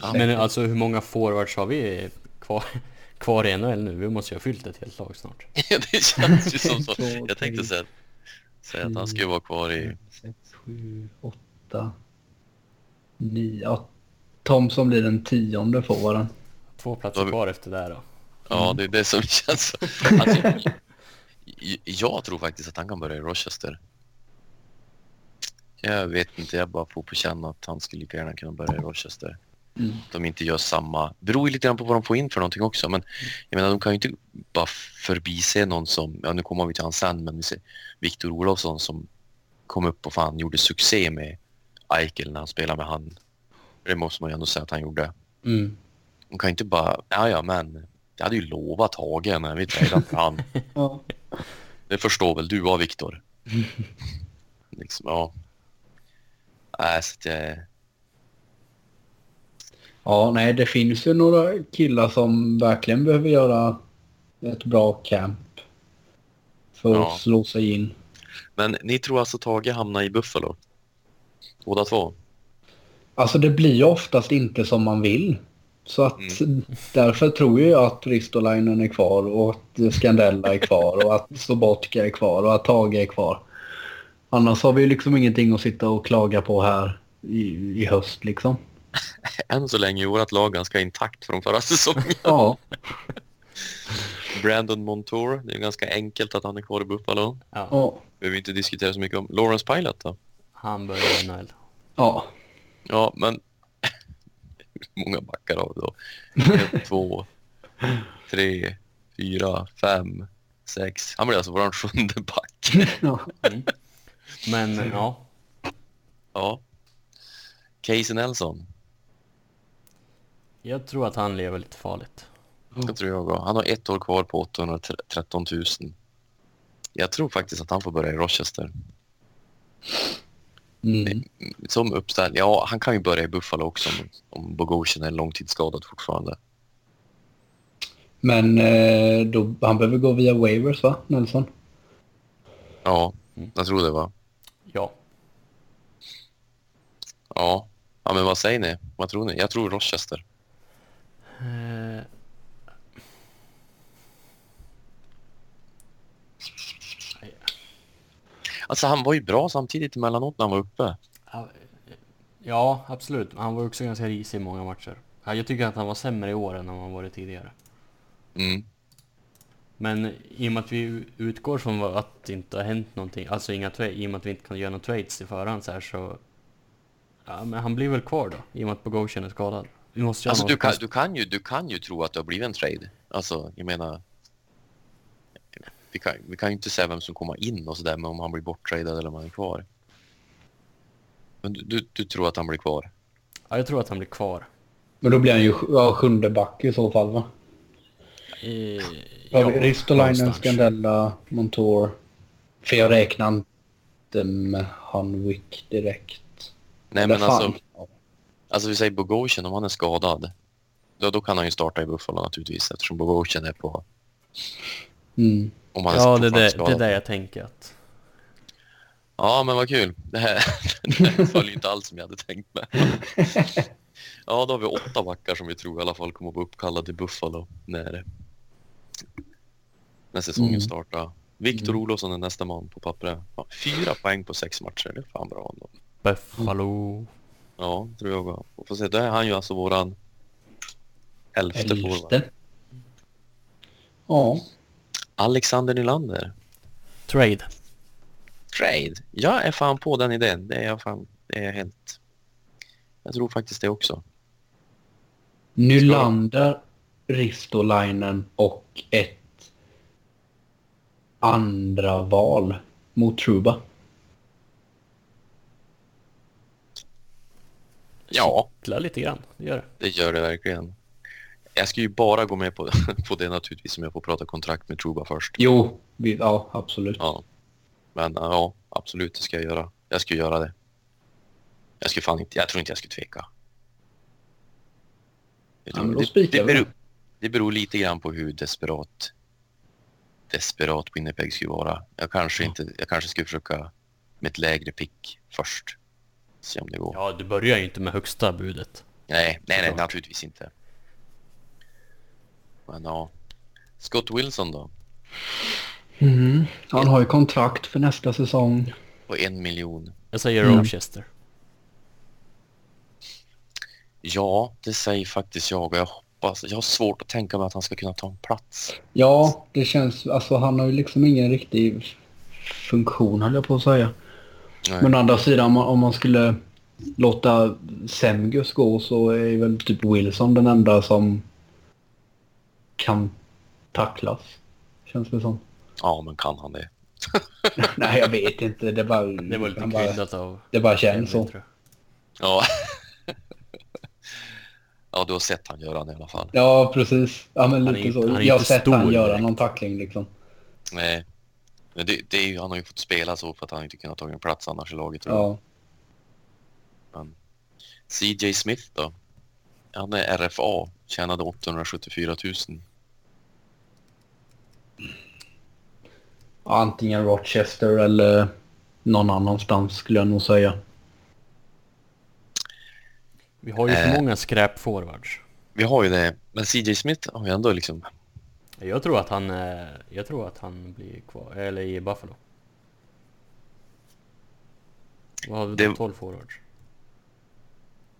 Speaker 3: Ja,
Speaker 2: men alltså hur många forwards har vi kvar, kvar i NHL nu? Vi måste ju ha fyllt ett helt lag snart.
Speaker 3: det känns ju som så. Jag tänkte säga, säga att han skulle vara kvar i...
Speaker 4: Sex, sju, åtta, nio. Ja, Thomson blir den tionde forwarden.
Speaker 2: Två platser kvar efter det här då.
Speaker 3: Ja, det är det som känns. Alltså, jag tror faktiskt att han kan börja i Rochester. Jag vet inte, jag bara får på känna att han skulle lika gärna kunna börja i Rochester.
Speaker 4: Mm.
Speaker 3: De inte gör samma... beror ju lite grann på vad de får in för någonting också. Men jag menar, de kan ju inte bara förbise någon som... Ja, nu kommer vi till han sen, men vi ser Viktor Olofsson som kom upp och fan gjorde succé med Eichel när han spelade med han. Det måste man ju ändå säga att han gjorde.
Speaker 4: Mm.
Speaker 3: De kan ju inte bara... Ja, ja, men jag hade ju lovat Hage när vi tradade för han.
Speaker 4: Ja.
Speaker 3: Det förstår väl du va, Viktor? liksom, ja. Nej, så att jag...
Speaker 4: ja, nej, det finns ju några killar som verkligen behöver göra ett bra camp. För
Speaker 3: Ja.
Speaker 4: att slå sig in.
Speaker 3: Men ni tror alltså Tage hamnar i Buffalo? Båda två?
Speaker 4: Alltså det blir ju oftast inte som man vill. Så att därför tror jag att Ristolainen är kvar och att Scandella är kvar och att Sobotka är kvar och att Tage är kvar. Annars har vi ju liksom ingenting att sitta och klaga på här i, i höst liksom.
Speaker 3: Än så länge är vårt lag ganska intakt från förra säsongen.
Speaker 4: Ja,
Speaker 3: Brandon Montour, det är ganska enkelt att han är kvar i Buffalo.
Speaker 2: Ja,
Speaker 4: ja,
Speaker 3: Behöver inte diskutera så mycket om. Lawrence Pilot då?
Speaker 2: han börjar i NHL.
Speaker 4: ja.
Speaker 3: Ja, men hur många backar vi då? Ett, två, tre, fyra, fem, sex. Han blir alltså vår sjunde back.
Speaker 4: ja.
Speaker 2: Men ja,
Speaker 3: Ja. Casey Nelson,
Speaker 2: jag tror att han lever lite farligt.
Speaker 3: det tror jag också. Han har ett år kvar på 813 000. Jag tror faktiskt att han får börja i Rochester.
Speaker 4: Mm.
Speaker 3: Som uppställ. Ja, han kan ju börja i Buffalo också om, om Bogosian är långtidsskadad fortfarande.
Speaker 4: Men eh, då, han behöver gå via waivers va, Nelson?
Speaker 3: Ja,
Speaker 2: Mm.
Speaker 3: jag tror det va.
Speaker 2: Ja,
Speaker 3: Ja. ja, men vad säger ni? Vad tror ni? Jag tror Rochester.
Speaker 2: eh,
Speaker 3: Alltså han var ju bra samtidigt emellanåt när han var uppe.
Speaker 2: ja, ja absolut. Han var också ganska risig i många matcher. Ja, Jag tycker att han var sämre i år än han har varit tidigare.
Speaker 3: Mm.
Speaker 2: Men i och med att vi utgår från att det inte har hänt någonting, alltså inga tra- i och med att vi inte kan göra några trades i förhand så här så... Ja, men han blir väl kvar då, i och med att Bogosian är skadad. Vi måste
Speaker 3: Alltså du kan, du, kan ju, du kan ju tro att det har blivit en trade. Alltså jag menar... Vi kan, vi kan ju inte säga vem som kommer in och sådär, men om han blir borttradad eller om han är kvar. Men du, du, du tror att han blir kvar?
Speaker 2: Ja, jag tror att han blir kvar.
Speaker 4: Men då blir han ju ja, sjunde back i så fall va?
Speaker 2: I,
Speaker 4: Ja, Ristolainen. Scandella, Montour. För jag räknar inte med Hanwick direkt.
Speaker 3: Nej men alltså, alltså vi säger Bogosian, om han är skadad. Då, då kan han ju starta i Buffalo naturligtvis eftersom Bogosian är på...
Speaker 4: Mm.
Speaker 3: Om han är
Speaker 2: Ja, det,
Speaker 3: fortfarande
Speaker 2: det, det
Speaker 3: skadad.
Speaker 2: är det jag tänker att...
Speaker 3: Ja, men vad kul. Det här, det här följer inte alls som jag hade tänkt mig. Ja, då har vi åtta backar som vi tror i alla fall kommer att vara uppkallade till Buffalo när, när säsongen
Speaker 4: Mm.
Speaker 3: startar. Viktor Olofsson är nästa man på pappret. Ja, fyra poäng på sex matcher, det är fan bra ändå.
Speaker 2: Buffalo.
Speaker 3: Ja, tror jag. också. Och får se, då är han ju alltså våran elfte forward.
Speaker 4: Elfte. Ja.
Speaker 3: Alexander Nylander.
Speaker 2: Trade.
Speaker 3: Trade. Jag är fan på den idén. Det är jag fan. Det är helt... Jag tror faktiskt det också.
Speaker 4: Nylander, Ristolainen och ett andra val mot Truba.
Speaker 3: Ja,
Speaker 2: Kittlar lite grann, det gör det.
Speaker 3: det gör det verkligen. Jag ska ju bara gå med på, på det naturligtvis om jag får prata kontrakt med Truba först.
Speaker 4: Jo, vi, ja absolut.
Speaker 3: Ja. Men ja, absolut, det ska jag göra. Jag ska göra det. Jag skulle fan inte, jag tror inte jag skulle tveka.
Speaker 4: Ja,
Speaker 3: tror-
Speaker 4: men då
Speaker 3: det,
Speaker 4: spikar
Speaker 3: det, beror,
Speaker 4: det
Speaker 3: beror lite grann på hur desperat desperat Winnipeg skulle vara. Jag kanske, inte, jag kanske skulle försöka med ett lägre pick först. Se om det går.
Speaker 2: Ja, du börjar ju inte med högsta budet.
Speaker 3: Nej, nej, nej, naturligtvis inte. Men ja. Scott Wilson då?
Speaker 4: Mm. Han har ju kontrakt för nästa säsong.
Speaker 3: På en miljon.
Speaker 2: Jag säger
Speaker 4: Mm.
Speaker 2: Rochester.
Speaker 3: Ja, det säger faktiskt jag och jag hoppas. Jag har svårt att tänka mig att han ska kunna ta en plats.
Speaker 4: Ja, det känns... Alltså han har ju liksom ingen riktig funktion höll jag på att säga.
Speaker 3: Nej.
Speaker 4: Men å andra sidan om man, om man skulle låta Semgus gå så är väl typ Wilson den enda som kan tacklas. Känns det som.
Speaker 3: Ja, men kan han det?
Speaker 4: Nej, jag vet inte. Det bara,
Speaker 2: Det var lite kryddat av...
Speaker 4: det bara känns så.
Speaker 3: Ja. ja, du har sett han göra det i alla fall.
Speaker 4: Ja, precis. Ja, men
Speaker 2: Han är
Speaker 4: lite
Speaker 2: inte-
Speaker 4: så.
Speaker 2: han är
Speaker 4: Jag har
Speaker 2: inte
Speaker 4: sett
Speaker 2: stor
Speaker 4: han göra
Speaker 2: direkt.
Speaker 4: någon tackling liksom.
Speaker 3: Nej. Men det, det är ju, han har ju fått spela så för att han inte kunnat ta en plats annars i laget. tror jag.
Speaker 4: Ja.
Speaker 3: Men CJ Smith då? Han är RFA, tjänade 874 000.
Speaker 4: Antingen Rochester eller någon annanstans skulle jag nog säga.
Speaker 2: Vi har ju för
Speaker 3: Eh.
Speaker 2: många skräpforwards.
Speaker 3: Vi har ju det, men CJ Smith har ju ändå liksom...
Speaker 2: Jag tror att han, eh, jag tror att han blir kvar, eller i Buffalo. Vad har vi
Speaker 3: Det-
Speaker 2: då? 12 forwards?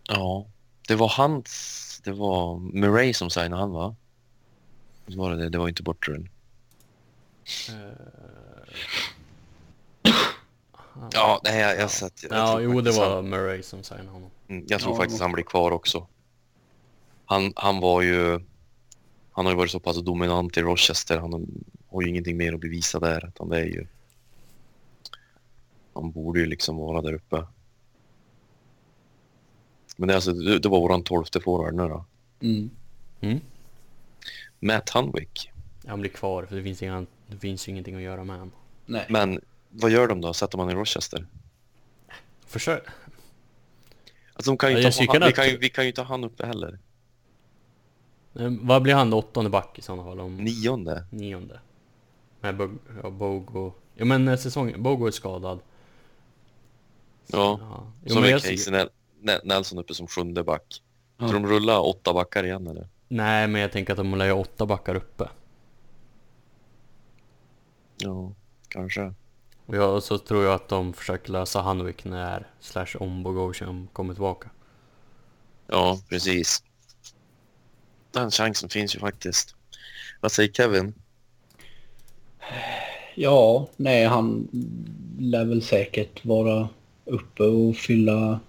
Speaker 3: Ja, det var hans... Det var Murray som signade han va? Visst var det det? Det var inte Bortren. Ja, nej, jag, jag, sett, jag
Speaker 2: Ja, jo det var
Speaker 3: Han,
Speaker 2: Murray som signade honom.
Speaker 3: mm, jag tror
Speaker 4: Ja.
Speaker 3: faktiskt han blir kvar också. Han, han var ju... Han har ju varit så pass dominant i Rochester. Han har, ju ingenting mer att bevisa där. Utan det är ju... Han borde ju liksom vara där uppe. Men det, är alltså, det, var våran tolfte forward nu då.
Speaker 4: Mm.
Speaker 2: Mm?
Speaker 3: Matt Hunwick.
Speaker 2: Han blir kvar för det finns, inga, det finns ju ingenting att göra med honom.
Speaker 4: Nej.
Speaker 3: Men vad gör de då? Sätter man i Rochester?
Speaker 2: Försök.
Speaker 3: Alltså de kan ju
Speaker 2: Ja,
Speaker 3: inte
Speaker 2: jag
Speaker 3: ha, vi, kan ju, vi kan ju inte ha han uppe heller.
Speaker 2: Eh, Vad blir han då? Åttonde back i sådana fall? Om
Speaker 3: Nionde.
Speaker 2: nionde? Med Bog, ja, Bogo. Ja men eh, säsongen, Bogo är skadad.
Speaker 3: Ja.
Speaker 2: Ja. Jo,
Speaker 3: Så
Speaker 2: men
Speaker 3: är
Speaker 2: jag,
Speaker 3: Casey Nel- Nel- Nelson uppe som sjunde back.
Speaker 4: Ja.
Speaker 3: Ska de rulla åtta backar igen eller?
Speaker 2: nej men jag tänker att de lär ju åtta backar uppe.
Speaker 3: Ja, kanske.
Speaker 2: Och jag, så tror jag att de försöker lösa Hanwick när slash om Bogosian kommer tillbaka.
Speaker 3: Ja, precis. Den chansen finns ju faktiskt. Vad säger Kevin?
Speaker 4: Ja, nej han lär väl säkert vara uppe och fylla,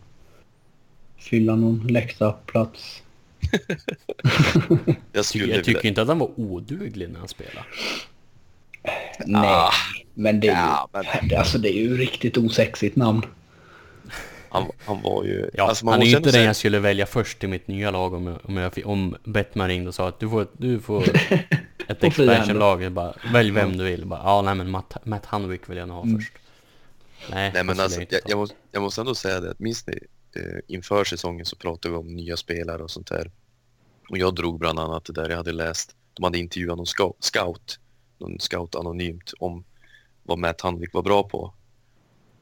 Speaker 4: fylla någon läktarplats.
Speaker 3: Jag skulle
Speaker 2: jag tycker
Speaker 3: vilja...
Speaker 2: inte att han var oduglig när han spelade.
Speaker 4: Nej, men det är ju,
Speaker 3: Ja, men
Speaker 4: alltså det är ju riktigt osexigt namn.
Speaker 3: Han, han var ju...
Speaker 2: Ja,
Speaker 3: alltså, man
Speaker 2: han är inte den jag skulle välja först till mitt nya lag om, om, jag, om Bettman ringde och sa att du får, du får ett expansionlag. Bara, välj vem du vill. Bara, ja, nej men Matt, Matt Hanwick vill jag nog ha
Speaker 4: Mm.
Speaker 2: först. Nej,
Speaker 3: Nej men alltså, jag, jag, måste, jag måste ändå säga det att minns ni eh, inför säsongen så pratade vi om nya spelare och sånt där. Och jag drog bland annat det där jag hade läst. De hade intervjuat någon scout, någon scout anonymt om vad Matt Hanvik var bra på.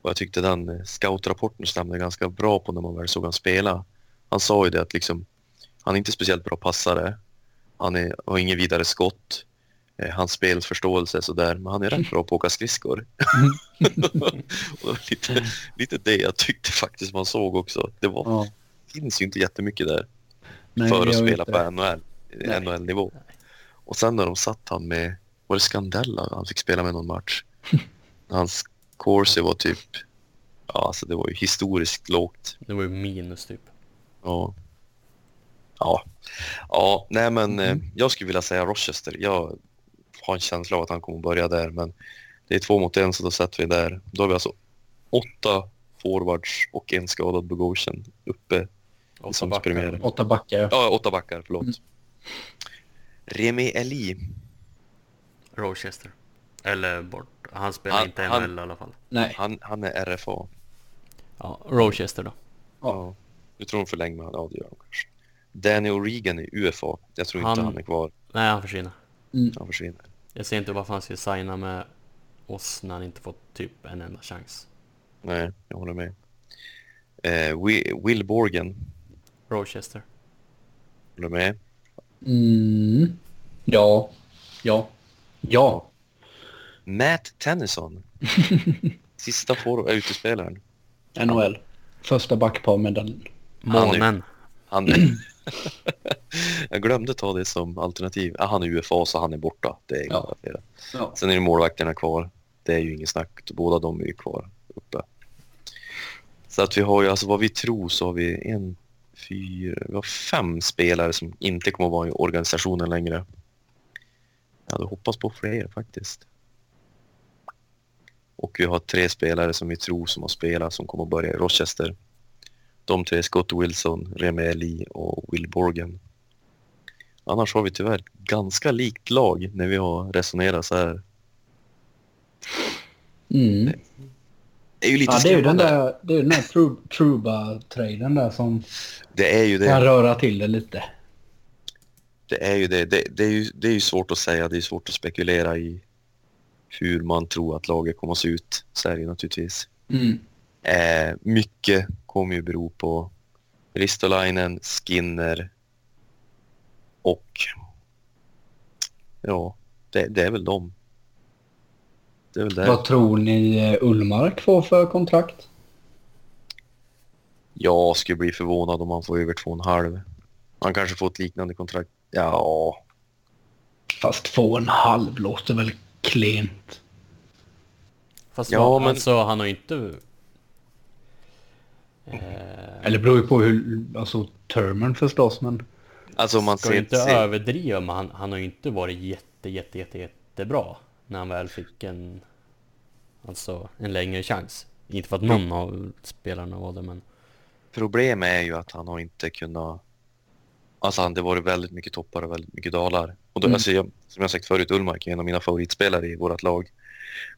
Speaker 3: Och jag tyckte den eh, scoutrapporten stämde ganska bra på när man väl såg han spela. Han sa ju det att liksom, han är inte speciellt bra passare. Han är, har ingen vidare skott. eh, hans spelförståelse sådär, men han är rätt bra på att åka skridskor. och det var lite, lite det jag tyckte faktiskt man såg också. Det var,
Speaker 4: Ja.
Speaker 3: finns ju inte jättemycket där
Speaker 4: Nej,
Speaker 3: för att spela
Speaker 4: inte.
Speaker 3: på NHL,
Speaker 4: Nej.
Speaker 3: NHL-nivå. Och sen när de satt han med, var det Scandella han fick spela med någon match? Hans Corsi var typ, ja alltså det var ju historiskt lågt.
Speaker 2: Det var ju minus typ.
Speaker 3: Ja. Ja, ja nej men
Speaker 4: Mm.
Speaker 3: eh, jag skulle vilja säga Rochester. Jag har en känsla av att han kommer att börja där men det är två mot en så då sätter vi där. Då har vi alltså åtta forwards och en skadad Bogosian uppe.
Speaker 2: Åtta
Speaker 3: Som
Speaker 2: backar.
Speaker 4: Åtta backar.
Speaker 3: Ja, åtta backar, förlåt.
Speaker 4: Mm.
Speaker 3: Remi Eli.
Speaker 2: Rochester. Eller bort. Han spelar
Speaker 3: Han-
Speaker 2: inte
Speaker 3: han-
Speaker 2: i alla fall.
Speaker 4: Nej.
Speaker 3: Han, han är RFA.
Speaker 2: Ja, Rochester då.
Speaker 3: Ja. Du tror de förlänger med honom? Ja, det gör de kanske. Danny O'Regan i UFA. Jag tror inte
Speaker 2: Han-
Speaker 3: han är kvar.
Speaker 2: Nej, han försvinner.
Speaker 4: Mm.
Speaker 3: Han försvinner.
Speaker 2: Jag ser inte varför han ska signa med oss när han inte fått typ en enda chans.
Speaker 3: Nej, jag håller med. Eh, Wi- Will Borgen.
Speaker 2: Rochester.
Speaker 3: Håller med.
Speaker 4: Mm. Ja. Ja. Ja.
Speaker 3: Matt Tennyson. Sista for- äh, utespelaren.
Speaker 4: NHL. Första backpar-medaljen.
Speaker 3: Han är-
Speaker 2: Månen.
Speaker 3: Han jag glömde ta det som alternativ. Ah, han är UFA så han är borta. Det är
Speaker 4: Ja.
Speaker 3: ja. Sen är det målvakterna kvar. Det är ju ingen snack. Båda de är ju kvar uppe. Så att vi har ju, alltså vad vi tror så har vi en, fyra, vi har fem spelare som inte kommer att vara i organisationen längre. Jag hade hoppats på fler faktiskt. Och vi har tre spelare som vi tror som har spelat som kommer att börja i Rochester. De tre, Scott Wilson, Remi Eli och Will Borgen. Annars har vi tyvärr ganska likt lag när vi har resonerat så här.
Speaker 4: Mm.
Speaker 3: Det är ju lite
Speaker 4: Ja, det är ju den där, det är den där Tru- Truba-traden där som
Speaker 3: Det är ju det.
Speaker 4: kan röra till det lite.
Speaker 3: Det är ju det. Det, det, är ju, det är ju svårt att säga. Det är svårt att spekulera i hur man tror att laget kommer att se ut. Så är det ju naturligtvis.
Speaker 4: Mm.
Speaker 3: Eh, mycket kommer ju bero på Ristolainen, Skinner och ja, det, det är väl dem. Är.
Speaker 4: Vad tror ni eh, Ullmark får för kontrakt?
Speaker 3: Jag skulle bli förvånad om han får över två och en halv. Han kanske får ett liknande kontrakt. Ja,
Speaker 4: Fast två och en halv låter väl klent.
Speaker 2: Fast
Speaker 3: Ja, men-
Speaker 2: alltså han har ju inte... Eh,
Speaker 4: Eller beror ju på hur, alltså termen förstås men.
Speaker 3: alltså om man
Speaker 2: ska ju
Speaker 3: ser...
Speaker 2: inte
Speaker 3: ser
Speaker 2: överdriva men han, han har ju inte varit jätte, jätte, jätte, jättebra när han väl fick en... Alltså en längre chans. Inte för att någon av spelarna var det men...
Speaker 3: Problemet är ju att han har inte kunnat... Alltså han, det varit väldigt mycket toppar och väldigt mycket dalar. Och då,
Speaker 4: Mm.
Speaker 3: alltså jag, som jag sagt förut, Ullmark är en av mina favoritspelare i vårt lag.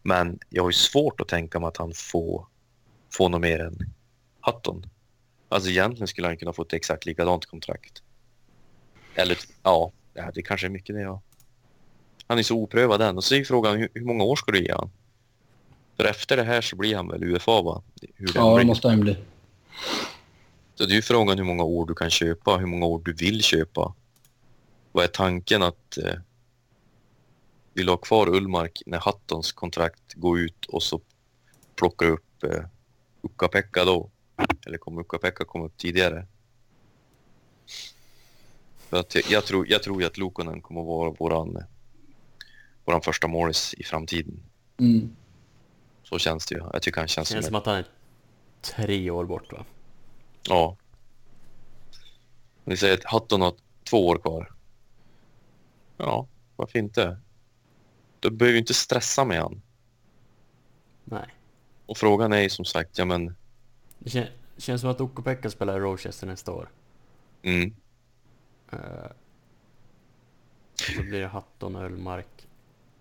Speaker 3: Men jag har ju svårt att tänka mig att han får, får något mer än Hutton. Alltså egentligen skulle han kunna få ett exakt likadant kontrakt. Eller ja, det kanske är mycket det ja. Han är så oprövad än. Och så är ju frågan hur, hur många år ska du ge han? För efter det här så blir han väl UFA va?
Speaker 4: Ja, det måste han bli.
Speaker 3: Så det är ju frågan hur många år du kan köpa, hur många år du vill köpa. Vad är tanken att eh, vill du ha kvar Ullmark när Hattons kontrakt går ut och så plockar upp eh, Ukka-Pekka då? Eller kommer Ukka-Pekka komma upp tidigare? För att jag, jag, tror, jag tror ju att Lukonen kommer att vara våran, våran första målis i framtiden.
Speaker 4: Mm.
Speaker 3: Så känns det ju. Jag tycker han känns
Speaker 2: Känns
Speaker 3: som
Speaker 2: som att han är tre år bort va?
Speaker 3: Ja. Vi säger att Hutton har två år kvar. Ja, varför inte? Du behöver ju inte stressa med han.
Speaker 2: Nej.
Speaker 3: Och frågan är ju som sagt, ja men...
Speaker 2: Det kän, känns som att Okko-Pekka spelar i Rochester nästa år.
Speaker 3: Mm,
Speaker 2: Uh, så blir det Hatton och Ölmark.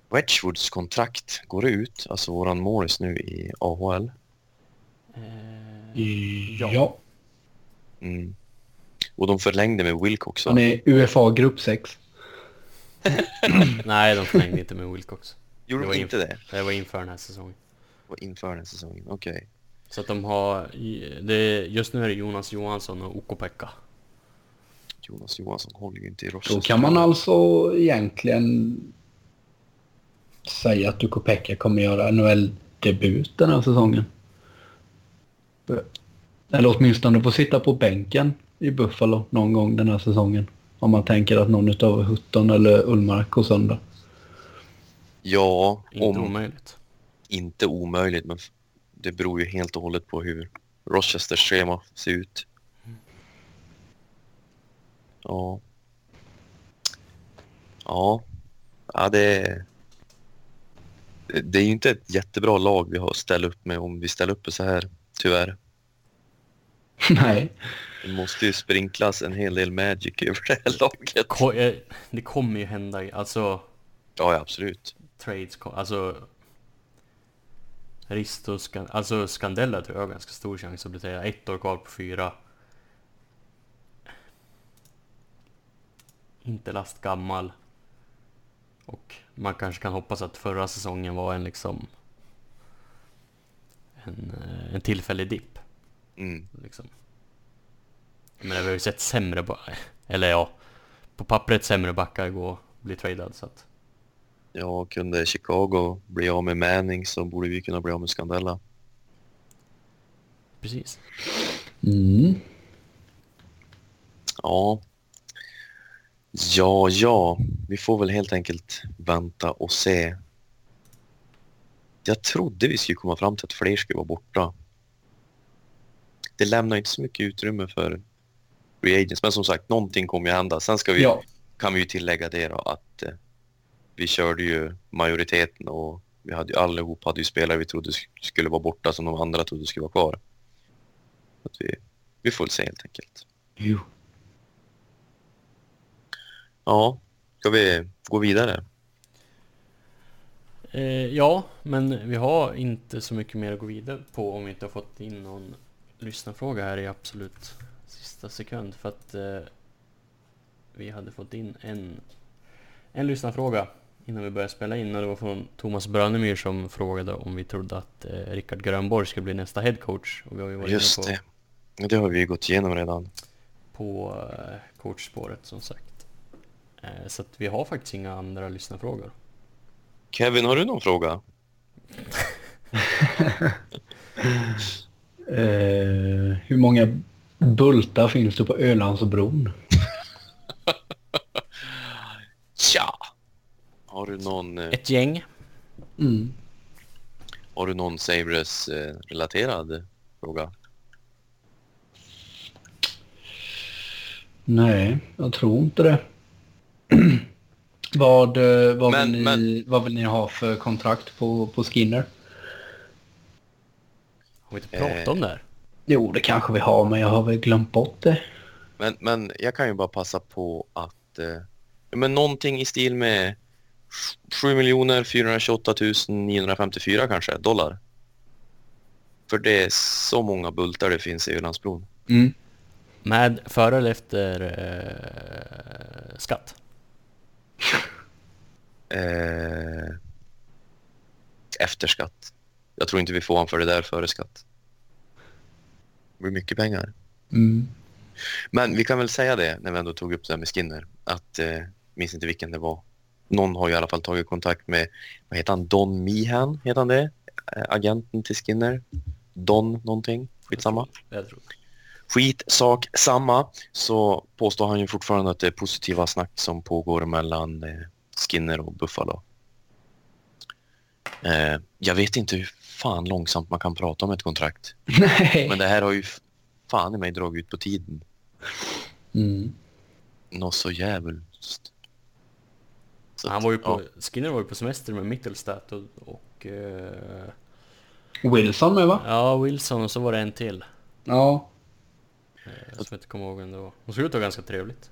Speaker 3: Wedgwoods kontrakt går ut, alltså våran målis nu i AHL.
Speaker 2: Eh,
Speaker 4: Ja.
Speaker 2: Ja.
Speaker 3: Mm. Och de förlängde med Wilcox.
Speaker 4: Han är UFA grupp 6.
Speaker 2: nej, de förlängde inte med Wilcox.
Speaker 3: Gjorde
Speaker 2: det var
Speaker 3: de inte det?
Speaker 2: Det var inför den här säsongen.
Speaker 3: Det var inför den här säsongen, okej.
Speaker 2: Så att de har... Det, just nu är det Jonas Johansson och Okko-Pekka.
Speaker 3: Jonas Johansson håller ju inte i Rochester.
Speaker 4: Då kan man alltså egentligen säga att Dukopeka kommer göra NHL-debut den här säsongen. Eller åtminstone få sitta på bänken i Buffalo någon gång den här säsongen. Om man tänker att någon av Hutton eller Ullmark går sönder.
Speaker 3: Ja,
Speaker 2: Inte
Speaker 3: om
Speaker 2: omöjligt.
Speaker 3: inte omöjligt, men det beror ju helt och hållet på hur Rochesters schema ser ut. Ja. Ja. Ja, det det- Det är ju inte ett jättebra lag vi har att ställa upp med om vi ställer upp så här, tyvärr.
Speaker 4: Nej.
Speaker 3: Det måste ju sprinklas en hel del magic över det här laget.
Speaker 2: Ko- eh, det kommer ju hända, alltså
Speaker 3: Ja, ja, absolut.
Speaker 2: trades, alltså Risto, Skan- alltså Scandella tror jag har ganska stor chans att bli trea. Ett år kvar på fyra. Inte last gammal. Och man kanske kan hoppas att förra säsongen var en liksom en, eh, en tillfällig dipp.
Speaker 3: Mm.
Speaker 2: Liksom. Jag menar, vi har ju sett sämre, ba- eller ja, på pappret sämre backar gå och bli tradad så att
Speaker 3: Ja, kunde Chicago bli av med Manning så borde vi kunna bli av med Scandella.
Speaker 2: precis.
Speaker 4: Mm.
Speaker 3: Ja. Ja, ja. Vi får väl helt enkelt vänta och se. Jag trodde vi skulle komma fram till att fler skulle vara borta. Det lämnar inte så mycket utrymme för reagents. Men som sagt, någonting kommer ju hända. Sen ska vi,
Speaker 4: Ja.
Speaker 3: kan vi ju tillägga det då att eh, vi körde ju majoriteten och vi hade ju allihop hade ju spelare vi trodde sk- skulle vara borta som de andra trodde skulle vara kvar. Så att vi, vi får se helt enkelt.
Speaker 4: Jo.
Speaker 3: Ja, ska vi gå vidare?
Speaker 2: Eh, ja, men vi har inte så mycket mer att gå vidare på om vi inte har fått in någon lyssnarfråga här i absolut sista sekund. För att eh, vi hade fått in en, en lyssnarfråga innan vi började spela in och det var från Thomas Brönemyr som frågade om vi trodde att eh, Rickard Grönborg skulle bli nästa headcoach. Och vi har ju varit
Speaker 3: Just
Speaker 2: på,
Speaker 3: det. Det har vi ju gått igenom redan.
Speaker 2: på eh, coachspåret som sagt. Eh, så att vi har faktiskt inga andra lyssnarfrågor.
Speaker 3: Kevin, har du någon fråga?
Speaker 4: Eh, hur många bultar finns det på Ölandsbron?
Speaker 3: Tja! Har du någon, eh,
Speaker 2: Ett gäng.
Speaker 4: Mm.
Speaker 3: har du någon Sabres-relaterad fråga?
Speaker 4: Nej, jag tror inte det. vad, eh, vad,
Speaker 3: Men-
Speaker 4: vill ni,
Speaker 3: men-
Speaker 4: vad vill ni ha för kontrakt på, på Skinner?
Speaker 2: Har vi inte pratat om det här?
Speaker 4: Jo, det kanske vi har, men jag har väl glömt bort det.
Speaker 3: Men, men jag kan ju bara passa på att... Eh, men någonting i stil med 7 miljoner 428 954 kanske, dollar. För det är så många bultar det finns i Ölandsbron.
Speaker 4: Mm.
Speaker 2: Med före eller efter eh, skatt?
Speaker 3: Eh, efter skatt. Jag tror inte vi får han för det där före skatt. Det blir mycket pengar.
Speaker 4: Mm.
Speaker 3: Men vi kan väl säga det när vi ändå tog upp det här med Skinner. Att, eh, minns inte vilken det var. Någon har i alla fall tagit kontakt med, vad heter han, Don Meehan, heter han det? Eh, agenten till Skinner. Don någonting, skitsamma.
Speaker 2: Jag tror.
Speaker 3: Skit, sak, samma. Så påstår han ju fortfarande att det är positiva snack som pågår mellan eh, Skinner och Buffalo. Eh, jag vet inte hur fan långsamt man kan prata om ett kontrakt.
Speaker 4: Nej.
Speaker 3: Men det här har ju fan i mig dragit ut på tiden.
Speaker 4: Mm.
Speaker 3: Något så jävligt. Så
Speaker 2: Han var ju på,
Speaker 3: ja.
Speaker 2: Skinner var ju på semester med Mittelstadt och, och eh,
Speaker 4: Wilson med va?
Speaker 2: ja, Wilson och så var det en till.
Speaker 4: Ja.
Speaker 2: Eh, som jag inte kommer ihåg var. De såg ut att vara ganska trevligt.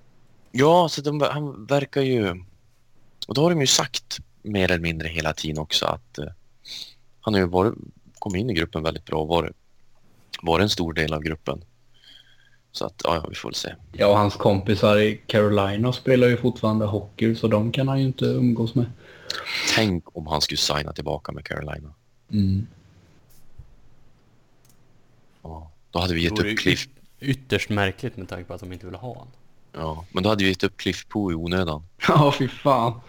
Speaker 3: Ja, så de, han verkar ju... Och då har de ju sagt mer eller mindre hela tiden också att eh, han har ju varit, kommit in i gruppen väldigt bra och varit, varit en stor del av gruppen. Så att, ja, vi får väl se.
Speaker 4: Ja, och hans kompisar i Carolina spelar ju fortfarande hockey så de kan han ju inte umgås med.
Speaker 3: Tänk om han skulle signa tillbaka med Carolina.
Speaker 4: Mm.
Speaker 3: Ja, då hade vi gett upp Cliff.
Speaker 2: yt- ytterst märkligt med tanke på att de inte ville ha honom.
Speaker 3: Ja, men då hade vi gett upp Cliff Poe i onödan.
Speaker 4: Ja, fy fan.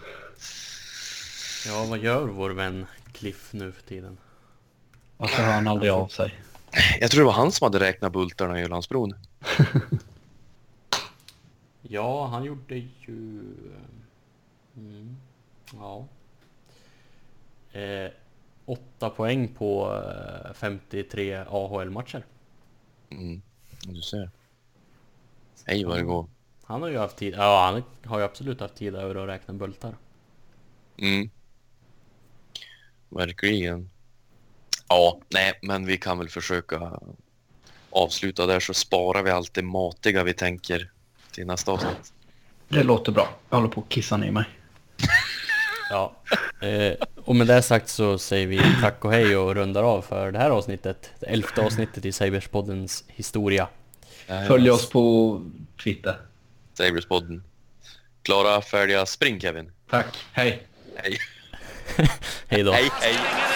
Speaker 2: Ja, vad gör vår vän Cliff nu för tiden?
Speaker 4: Varför hör han aldrig av sig?
Speaker 3: Jag tror det var han som hade räknat bultarna i Ölandsbron.
Speaker 2: Ja, han gjorde ju... Mm, ja. Eh, åtta poäng på eh, 53 AHL-matcher.
Speaker 3: Mm. Du ser. Hej vad det går.
Speaker 2: Han har ju haft tid, ja han har ju absolut haft tid över att räkna bultar.
Speaker 3: Mm. Verkligen. Ja, nej, men vi kan väl försöka avsluta där så sparar vi allt det matiga vi tänker till nästa avsnitt.
Speaker 4: Det låter bra. Jag håller på att kissa ner mig.
Speaker 2: Ja. Eh, och med det sagt så säger vi tack och hej och rundar av för det här avsnittet. Det elfte avsnittet i Cyberspoddens historia.
Speaker 4: Följ oss på Twitter.
Speaker 3: Saberspodden. Klara, färdiga, spring Kevin.
Speaker 4: Tack. Hej.
Speaker 3: Hej.
Speaker 2: Hej då.
Speaker 3: Hej, hej.